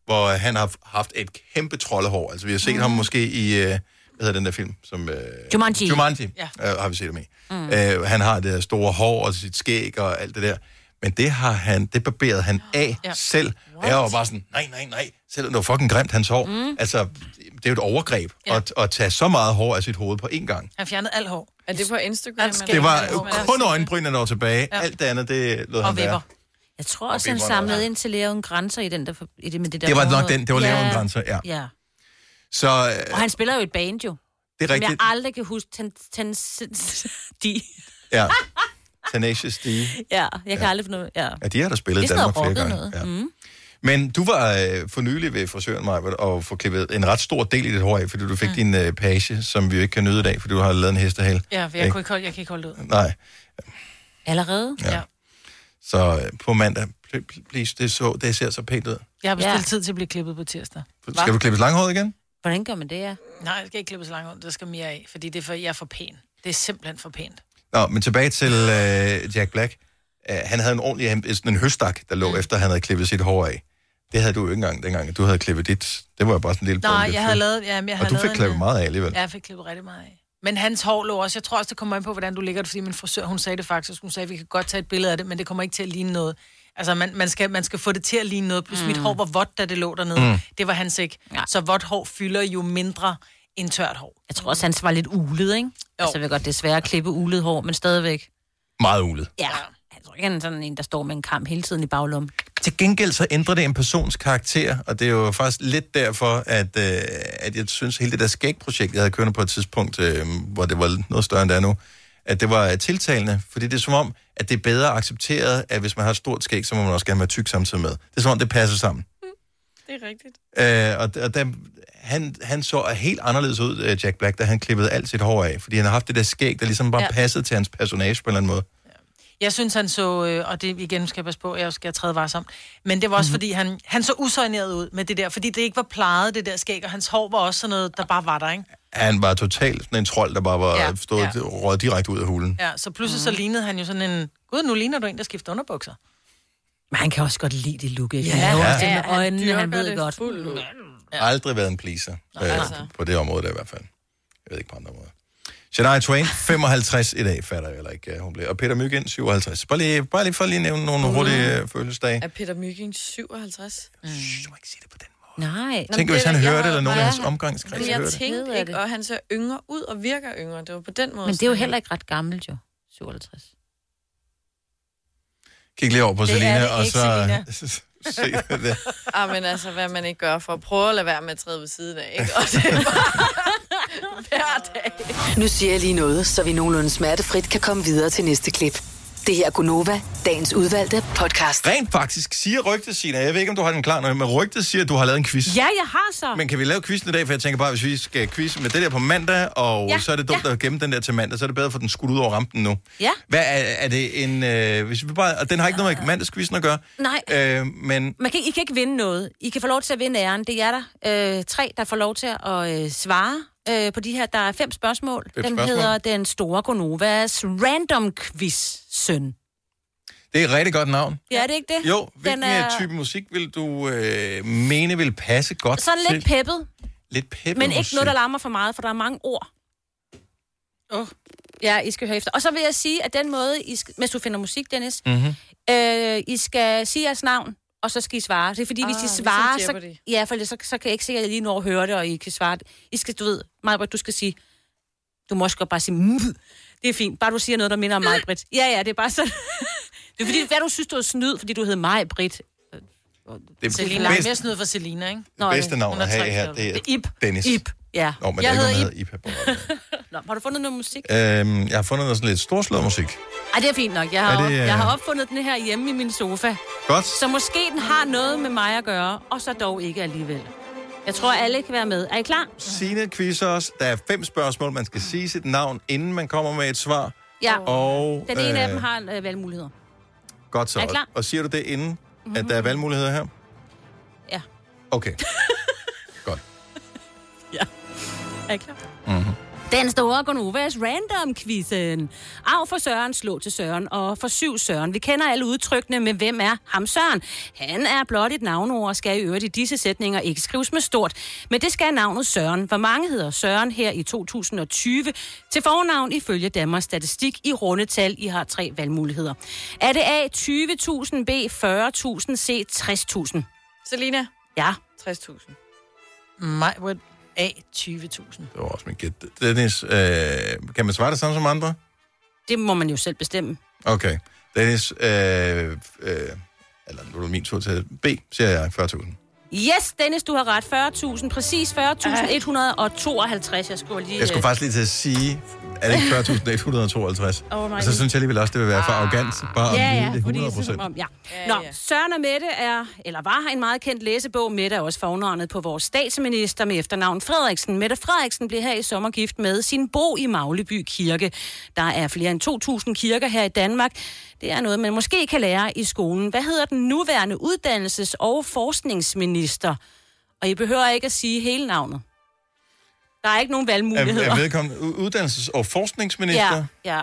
hvor han har haft et kæmpe troldehår. Altså, vi har set mm. ham måske i, øh, hvad hedder den der film? Som, øh, Jumanji. Jumanji, Ja. øh, har vi set ham i. Mm. Mm. Øh, han har det store hår og sit skæg og alt det der. Men det har han, det barberede han af Ja. ja. selv. Og jeg var bare sådan, nej, nej, nej. Selvom det var fucking grimt, hans hår. Mm. Altså, det er jo et overgreb Ja. ja. at, at tage så meget hår af sit hoved på én gang. Han fjernede alt hår. Er det på Instagram? Alt Det var kun øjenbrynene, der var tilbage. Ja. Ja. Alt det andet, det lod Og han være. vipper. Jeg tror også, Og han samlede ind til Lave grænser i den der, i det, med det der Det var nok den, det var Uden Grænser, ja. ja. Så øh, Og han spiller jo et band jo. det er Som jeg rigtigt. aldrig kan huske. Ten, ten, [laughs] de. Ja. [laughs] Tenacious D. Ja, jeg kan aldrig finde ud Ja. Ja, de har da spillet i Danmark flere noget gange. noget. Ja. Mm. Men du var øh, for nylig ved frisøren, Maja, og få klippet en ret stor del i dit hår af, fordi du fik mm. din øh, page, som vi jo ikke kan nyde i dag, fordi du har lavet en hestehale. Ja, for jeg, kunne ikke holde, jeg kan ikke holde det ud. Nej. Allerede? Ja. Så øh, på mandag, pl- pl- please, det, så, det ser så pænt ud. Jeg har bestilt Ja. ja. tid til at blive klippet på tirsdag. Skal du klippes langhåret igen? Hvordan gør man det, ja? Nej, jeg skal ikke klippes langt ud. Der skal mere af, fordi det er for, jeg er for pæn. Det er simpelthen for pænt. Nå, men tilbage til øh, Jack Black. Uh, han havde en ordentlig sådan en høstak, der lå mm. efter, han havde klippet sit hår af. Det havde du jo ikke engang, dengang du havde klippet dit. Det var jo bare sådan en lille Nej, jeg havde lavet... Ja, jeg Og havde du fik klippet en, meget af alligevel. Ja, jeg fik klippet rigtig meget af. Men hans hår lå også... Jeg tror også, det kommer an på, hvordan du ligger det, fordi min frisør, hun sagde det faktisk. Hun sagde, at vi kan godt tage et billede af det, men det kommer ikke til at ligne noget. Altså, man, man, skal, man skal få det til at ligne noget. Plus mm. mit hår var vådt, da det lå dernede. Mm. Det var hans ikke. Ja. Så vådt hår fylder jo mindre end tørt hår. Jeg tror også, han var lidt ulet, ikke? Jo. Altså, jeg ved godt, det er svært at klippe ulet hår, men stadigvæk. Meget ulet. Ja. Jeg tror ikke, han er sådan en, der står med en kamp hele tiden i baglommen. Til gengæld så ændrer det en persons karakter, og det er jo faktisk lidt derfor, at, øh, at jeg synes, hele det der skægprojekt, jeg havde kørende på et tidspunkt, øh, hvor det var noget større end det er nu, at det var tiltalende, fordi det er som om, at det er bedre accepteret, at hvis man har et stort skæg, så må man også gerne være tyk samtidig med. Det er som om, det passer sammen. Det er rigtigt. Øh, og og der, han, han så helt anderledes ud, øh, Jack Black, da han klippede alt sit hår af, fordi han har haft det der skæg, der ligesom bare Ja. passede til hans personage på en eller anden måde. Jeg synes, han så, øh, og det igen skal jeg passe på, jeg skal træde varsom, men det var også, Mhm. fordi han, han så usøjneret ud med det der, fordi det ikke var plejet, det der skæg, og hans hår var også sådan noget, der bare var der, ikke? Han var totalt sådan en trold, der bare var Ja, stået ja. røget direkte ud af hulen. Ja, så pludselig mm. så lignede han jo sådan en, gud, nu ligner du en, der skifter underbukser. Men han kan også godt lide det look, ikke? Ja, Han ja. også det med han øjnene, han dyrker ved det godt. fuldt ud. Ja. Aldrig været en pleaser Nej, øh, altså. på det område der i hvert fald. Jeg ved ikke på andre måder. Shania Twain, 55 i dag, fatter jeg heller ikke, øh, hun blev. Og Peter Myggen, 57. Bare lige, bare lige for lige at nævne nogle hurtige øh, fødselsdage. Er Peter Mygging 57? Mm. Nej. Tænk, hvis han hører det, eller nogen af hans omgangskreds Men hører jeg det. tænkte ikke, og han ser yngre ud og virker yngre. Det var på den måde. Men det er jo heller ikke ret gammelt, jo. 57. Kig lige over på Det er Selina, det og ikke, så [laughs] se det. Ah, men altså, hvad man ikke gør for at prøve at lade være med at træde ved siden af, ikke? Og det er bare [laughs] hver dag. Nu siger jeg lige noget, så vi nogenlunde smertefrit kan komme videre til næste klip. Det her er Gunova, dagens udvalgte podcast. Rent faktisk siger rygtet, Sina, jeg ved ikke, om du har den klar nu, men rygtet siger, at du har lavet en quiz. Ja, jeg har så. Men kan vi lave quizzen i dag? For jeg tænker bare, hvis vi skal quizze med det der på mandag, og Ja, så er det dumt ja. at gemme den der til mandag, så er det bedre for den skudt ud over rampen nu. Ja. Hvad er, er det en... Øh, hvis vi bare, og den har ikke noget med mandagsquizzen at gøre, Nej. øh, men Man kan, I kan ikke vinde noget. I kan få lov til at vinde æren. Det er der. Øh, tre, der får lov til at øh, svare øh, på de her. Der er fem spørgsmål. Fem den spørgsmål. hedder Den Store Gonovas Random Quiz Søn. det er et rigtig godt navn. Ja, er det ikke det? Jo, hvilken Den er... er type musik vil du øh, mene vil passe godt sådan lidt til? peppet, lidt peppet men ikke musik. noget, der larmer for meget, for der er mange ord. Oh. Ja, I skal høre efter. Og så vil jeg sige, at den måde, I skal, mens du finder musik, Dennis, Mm-hmm. øh, I skal sige jeres navn, og så skal I svare. Det er fordi, ah, hvis Ah, I ligesom svarer, så, ja, for så, så kan jeg ikke se, at jeg lige når at høre det, og I kan svare det. I skal, du ved, Majbrit, du skal sige, du må også godt bare sige, mm, det er fint, bare du siger noget, der minder om mig, Britt. Ja, ja, det er bare sådan. [laughs] det er fordi, hvad du synes, du er snyd, fordi du hedder mig, Britt. Det Selina er mere snyd for Selina, ikke? Det bedste navn at have her, det er Ip. Dennis. Ip. Ja. Nå, men jeg der er hedder ikke noget, der hedder Ip. Nå, har du fundet noget musik? Øhm, jeg har fundet noget sådan lidt storslået musik. Ej, det er fint nok. Jeg har, Er det, øh, jeg har opfundet den her hjemme i min sofa. Godt. Så måske den har noget med mig at gøre, og så dog ikke alligevel. Jeg tror, alle kan være med. Er I klar? Signe quizzer os. Der er fem spørgsmål. Man skal sige sit navn, inden man kommer med et svar. Ja. Og, Den ene øh, af dem har øh, valgmuligheder. Godt så. Er I klar? Og siger du det inden, at der er valgmuligheder her? Ja. Okay. [laughs] Er I klar? Mm-hmm. Den store Gonovas random quizzen. Af for Søren, slå til Søren, og for syv Søren. Vi kender alle udtrykkene, men hvem er ham Søren? Han er blot et navnord og skal i øvrigt i disse sætninger ikke skrives med stort. Men det skal navnet Søren. Hvor mange hedder Søren her i 2020? Til fornavn ifølge Danmarks Statistik i rundetal. I har tre valgmuligheder. Er det A 20.000, B 40.000, C 60.000? Selina? Ja. 60.000. Mig with A 20.000. Det var også min gæt. Dennis, øh, kan man svare det samme som andre? Det må man jo selv bestemme. Okay. Dennis, øh, øh, eller nu er det min tur til B, siger jeg 40.000. Yes, Dennis, du har ret. 40.000, præcis 40.152. Jeg skulle lige... Jeg skulle øh, faktisk lige til at sige, er det ikke 40.152? [laughs] Oh my og så synes jeg alligevel også, det vil være for arrogant, bare ja, at ja, vide det fordi 100 det er procent. ja. Nå, Søren og Mette er, eller var en meget kendt læsebog. Mette er også fornavnet på vores statsminister med efternavn Frederiksen. Mette Frederiksen blev her i sommer gift med sin bo i Magleby Kirke. Der er flere end 2.000 kirker her i Danmark. Det er noget, man måske kan lære i skolen. Hvad hedder den nuværende uddannelses- og forskningsminister? Og I behøver ikke at sige hele navnet. Der er ikke nogen Er, valgmuligheder. er vedkommende u- uddannelses- og forskningsminister? Ja, ja.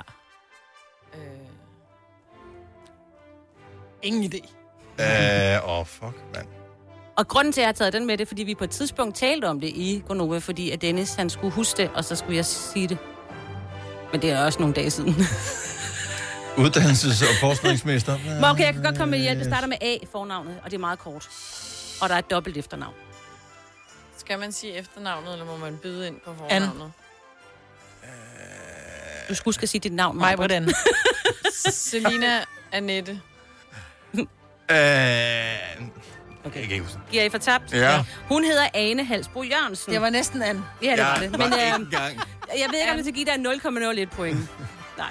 Ingen idé. Åh, uh, oh, fuck, mand. Og grunden til, at jeg har taget den med, det er, fordi vi på et tidspunkt talte om det i Gonova, fordi at Dennis, han skulle huske det, og så skulle jeg sige det. Men det er også nogle dage siden. [laughs] Uddannelses- og forskningsminister? [laughs] Men okay, jeg kan godt komme med hjælp. Det starter med A, fornavnet, og det er meget kort. Og der er et dobbelt efternavn. Skal man sige efternavnet, eller må man byde ind på fornavnet? Du skulle at sige dit navn, Mig, hvordan? [laughs] Selina Annette. Øh, okay. Jeg kan ikke huske. Giver I for tabt? Ja. Hun hedder Ane Halsbro Jørgensen. Det var næsten an. Ja, det var det. var Men ikke øh, engang. jeg ved ikke, om det skal give dig 0,01 point. [laughs] Nej.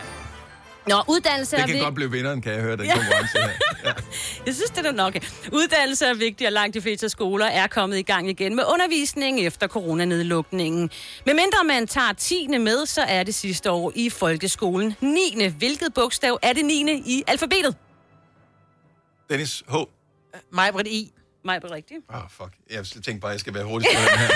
Nå, uddannelse Det er kan vi- godt blive vinderen, kan jeg høre, den Ja. konkurrence her. Ja. [laughs] Jeg synes, det er nok. Uddannelse er vigtigt, og langt de fleste skoler er kommet i gang igen med undervisning efter coronanedlukningen. Men mindre man tager 10. med, så er det sidste år i folkeskolen 9. Hvilket bogstav er det 9. i alfabetet? Dennis H. Majbrit I. Majbrit rigtigt. Åh, oh, fuck. Jeg tænkte bare, at jeg skal være hurtig på den her.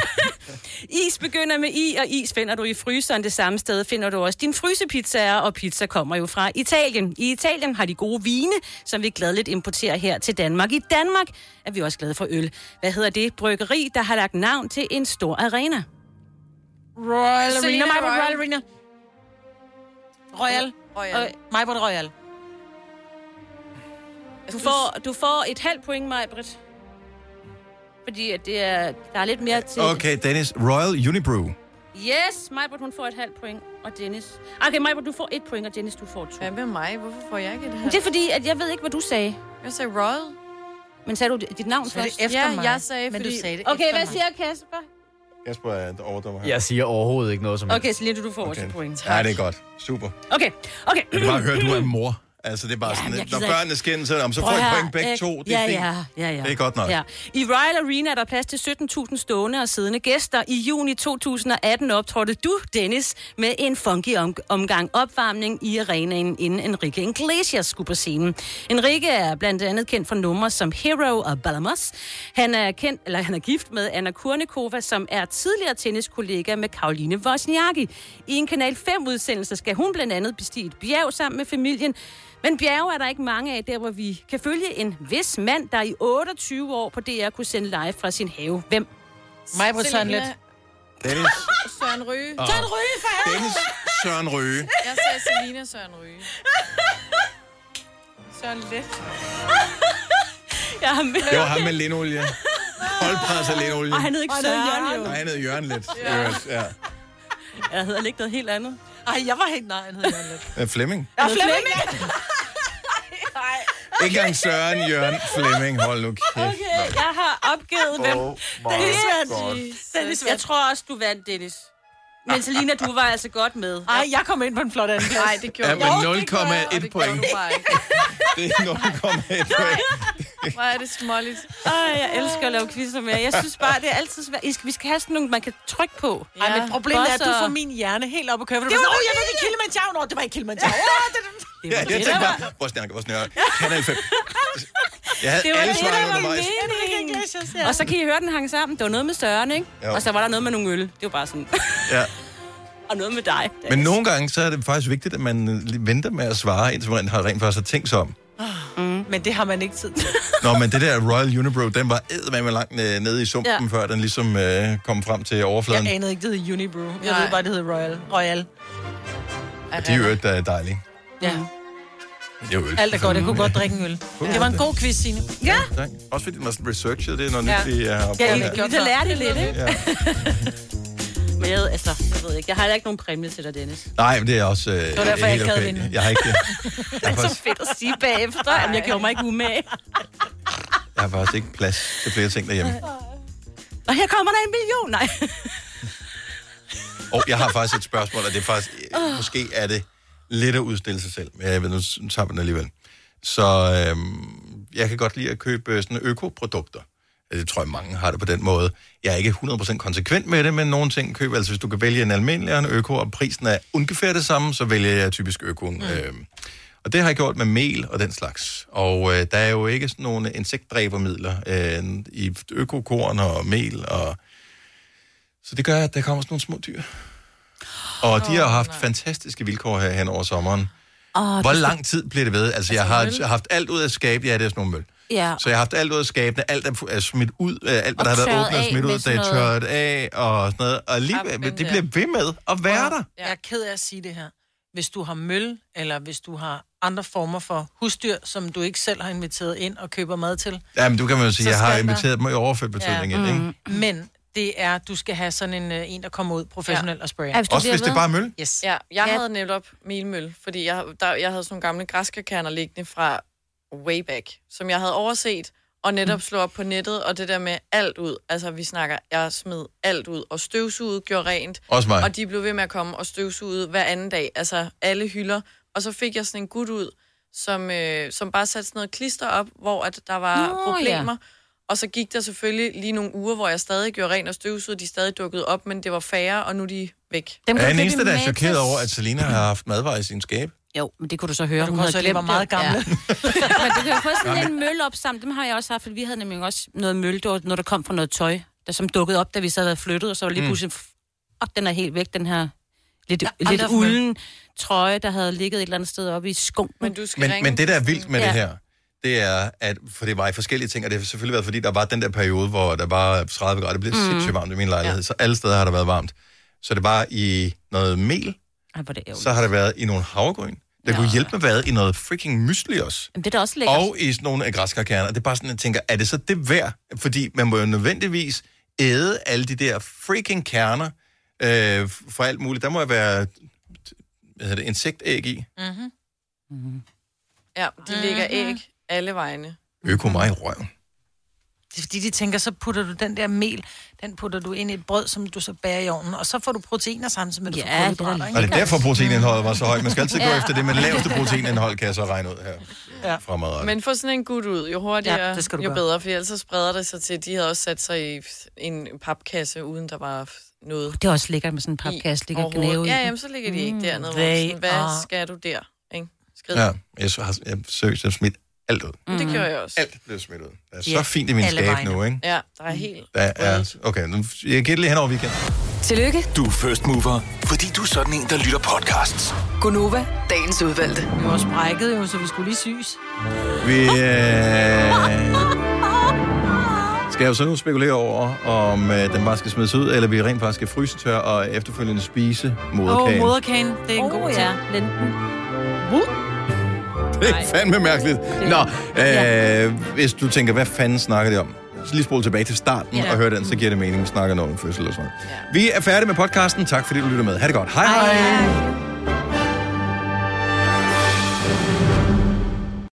[laughs] Is begynder med I, og is finder du i fryseren. Det samme sted finder du også din frysepizzaer, og pizza kommer jo fra Italien. I Italien har de gode vine, som vi gladeligt importerer her til Danmark. I Danmark er vi også glade for øl. Hvad hedder det bryggeri, der har lagt navn til en stor arena? Royal Selina Arena, Majbrit Royal. Royal Arena. Royal. Royal. Majbrit Royal. Du får, du får et halvt point, Majbrit. Fordi at det er, der er lidt mere til... Okay, Dennis. Royal Unibrew. Yes, Majbrit, hun får et halvt point, og Dennis... Okay, Majbrit, du får et point, og Dennis, du får to. Hvad med mig? Hvorfor får jeg ikke et Men halvt? det er fordi, at jeg ved ikke, hvad du sagde. Jeg sagde Royal. Men sagde du dit navn Så er det først? efter ja, mig. jeg sagde, Men du fordi... sagde det Okay, efter hvad mig. siger Kasper? Kasper er overdommer her. Jeg siger overhovedet ikke noget som helst. Okay, Selina, du får også et point. Nej, det er godt. Super. Okay, okay. Jeg kan bare høre, at du er mor. Altså, det er bare sådan, jeg at når børnene skændes, så, så får I point begge øh, to. Det er ja, fint. Ja, ja, ja. Det er godt nok. Ja. I Royal Arena er der plads til 17.000 stående og siddende gæster. I juni 2018 optrådte du, Dennis, med en funky om- omgang opvarmning i arenaen, inden Enrique Iglesias skulle på scenen. Enrique er blandt andet kendt for numre som Hero og Balamos. Han er, kendt, eller han er gift med Anna Kurnikova, som er tidligere tenniskollega med Karoline Wozniacki. I en Kanal 5-udsendelse skal hun blandt andet bestige et bjerg sammen med familien. Men bjerge er der ikke mange af, der hvor vi kan følge en vis mand, der i 28 år på DR kunne sende live fra sin have. Hvem? Majbrit Søren Let. Dennis. Søren Ryge. Og Søren Ryge, for helvede! Dennis Søren Røge. Jeg sagde Selina Søren Ryge. Søren Let. Ja, men... Det var ham med linolie. Holdpres af linolie. Og han hed ikke Søren, Jørgen, jo. Nej, han hed Jørgen. Ja. Ja. Ja. Jeg hedder ikke noget helt andet. Ej, jeg var helt nej, han hed Jørgen Let. Øh, Flemming. Ja, Flemming. [laughs] Ikke engang Søren, Jørgen, Flemming. Hold nu kæft. Okay, jeg har opgivet, hvem... Oh my Dennis, God. Dennis, jeg tror også, du vandt, Dennis. Men Selina, du var altså godt med. Ej, jeg kom ind på en flot anden Nej, det gjorde Ja, du men ikke. Jo, det gjorde jeg, og 0,1 det point. gjorde du bare ikke. Det er 0,1 point. [laughs] Hvor er det småligt. Ej, jeg elsker at lave quizzer med jer. Jeg synes bare, det er altid svært. I skal- Vi skal have sådan nogle, man kan trykke på. Ej, men problemet er, at du Bosser. får min hjerne helt op at køre. Det var sådan, åh, jeg ved det Kilimanjaro. Nå, det var ikke Kilimanjaro. Åh, det, det. Ja, jeg tænkte bare, hvor snakker, hvor snakker. Kanal 5. Jeg havde Det var alle det, der var meningen. Og så kan I høre, den hang sammen. Det var noget med Søren, ikke? Jo. Og så var der noget med nogle øl. Det var bare sådan. Ja. [laughs] og noget med dig. Men nogle gange, så er det faktisk vigtigt, at man øh, venter med at svare, indtil man har rent faktisk har tænkt sig om. Mm. Men det har man ikke tid til. Nå, men det der Royal Unibrew, den var eddermame langt øh, nede i sumpen, Ja. ja. før den ligesom øh, kom frem til overfladen. Jeg anede ikke, det hed Unibrew. Jeg Nej. ved bare, det hed Royal. Royal. Og de er jo ikke, der er dejlige. Ja. Det er jo øl. Alt er godt. Jeg kunne godt drikke en øl. Det var en god quiz, Signe. Ja. Tak. Også fordi den var sådan researchet, det er noget Ja. nyt, vi har Ja, opdaget I, her. I kan lære det lidt, ikke? Ja. Men jeg, altså, ved ikke. Jeg har heller ikke nogen præmie til dig, Dennis. Nej, men det er også øh, Det var derfor, jeg ikke havde okay. Jeg har ikke, [laughs] Det er så fedt at sige bagefter, at jeg gjorde mig ikke umage. jeg har faktisk ikke plads til flere ting derhjemme. Og her kommer der en million. Nej. Og jeg har faktisk et spørgsmål, og det er faktisk, Åh. måske er det lidt at udstille sig selv, men jeg ved, nu tager den alligevel. Så øhm, jeg kan godt lide at købe øh, sådan økoprodukter. Altså, Det tror jeg, mange har det på den måde. Jeg er ikke 100% konsekvent med det, men nogle ting køber, altså hvis du kan vælge en almindelig og en øko, og prisen er ungefær det samme, så vælger jeg typisk økoen. Mm. Øhm, og det har jeg gjort med mel og den slags. Og øh, der er jo ikke sådan nogle insektdræbermidler øh, i økokorn og mel. Og... Så det gør, at der kommer sådan nogle små dyr. Og de har haft fantastiske vilkår her hen over sommeren. Oh, Hvor lang tid bliver det ved? Altså, jeg har møl? haft alt ud af skabet. Ja, det er sådan nogle møl. Ja. Så jeg har haft alt ud af skabene. Alt er, er smidt ud. øh, Alt, hvad Og der har været åbnet, er af smidt ud. Det er tørret af og sådan noget. Og alligevel, det bliver ved med at være der. Jeg er ked af at sige det her. Hvis du har møl, eller hvis du har andre former for husdyr, som du ikke selv har inviteret ind og køber mad til. Ja, men du kan man jo sige, jeg har skal der- inviteret dem i overført betydning Ja. ind, ikke? Men det er, du skal have sådan en, øh, en der kommer ud professionelt ja. og sprayer. Ja, hvis du Også hvis det er bare møl? Yes. Ja, jeg ja. havde netop melmøl, fordi jeg, der, jeg havde sådan nogle gamle græskarkerner liggende fra way back, som jeg havde overset, Og netop slå op på nettet, og det der med alt ud. Altså, vi snakker, jeg smed alt ud, og støvsuget, gjorde rent. Også mig. Og de blev ved med at komme og støvsuget hver anden dag. Altså, alle hylder. Og så fik jeg sådan en gut ud, som, øh, som bare satte sådan noget klister op, hvor at der var Nå, problemer. ja. Og så gik der selvfølgelig lige nogle uger, hvor jeg stadig gjorde rent og støvsugede. De stadig dukkede op, men det var færre, og nu er de væk. Dem er jeg den eneste, der er chokeret over, at Selina har haft madvarer i sin skab? Jo, men det kunne du så høre. du Hun havde også glemt var meget gamle. Ja. [laughs] men du kan jo få sådan en mølle op sammen. Dem har jeg også haft, for vi havde nemlig også noget var noget, der kom fra noget tøj, der som dukkede op, da vi så havde flyttet, og så var lige Mm. pludselig, op, den er helt væk, den her lidt, har lidt ulden trøje, der havde ligget et eller andet sted oppe i skunken. Men du skal Men, ringe. men det, der er vildt med ja. Ja. det her, det er, at, for det var i forskellige ting, og det har selvfølgelig været, fordi der var den der periode, hvor der var 30 grader, det blev mm. Sindssygt varmt i min lejlighed, ja. så alle steder har der været varmt. Så det var i noget mel, Ej, det ærgerligt. så har det været i nogle havregryn. Det kunne hjælpe med hvad? I noget freaking mysli også. Jamen, det er da også lækkert. Og i sådan nogle af græskarkerner. Det er bare sådan, jeg tænker, er det så det værd? Fordi man må jo nødvendigvis æde alle de der freaking kerner øh, for alt muligt. Der må jo være hvad hedder det, insektæg i. Mm-hmm. Ja, de lægger æg alle vegne. Øko mig i røven. Det er fordi, de tænker, så putter du den der mel, den putter du ind i et brød, som du så bager i ovnen, og så får du proteiner samtidig med, at du Ja, får det er? Og det er derfor, proteinindholdet var så højt. Man skal altid gå Ja. efter det med laveste proteinindhold, kan jeg så regne ud her Ja. fremadrettet. Men få sådan en gut ud, jo hurtigere, Ja, det skal du jo gøre. bedre, for ellers så spreder det sig til, de havde også sat sig i en papkasse, uden der var noget Det er også lækkert med sådan en papkasse, ligger og gnave i. Ja, jamen, så ligger de ikke Mm, dernede. They sådan, hvad skal du der? Ikke? Skrid. Ja, jeg har jeg seriøst smidt alt ud. Mm. Det gjorde jeg også. Alt blev smidt ud. Det er så fint i min alle skab vegne. nu, ikke? Ja, der er helt... Der er, okay, nu, jeg giver det lige hen over weekenden. Tillykke, Du er first mover, fordi du er sådan en, der lytter podcasts. Gunova, dagens udvalgte. Vi var sprækket jo, så vi skulle lige syes. Vi øh, skal jo så nu spekulere over, om øh, den bare skal smides ud, eller vi rent faktisk skal fryse tør og efterfølgende spise Åh, moderkagen. oh, moderkagen, det er en Åh, god ja, lenten. Det er fandme mærkeligt. Nå, øh, hvis du tænker, hvad fanden snakker de om? Så lige spole tilbage til starten Ja. og hør den, så giver det mening, vi snakker noget om fødsel og sådan noget. Vi er færdige med podcasten. Tak fordi du lytter med. Ha' det godt. Hej hej. Hej.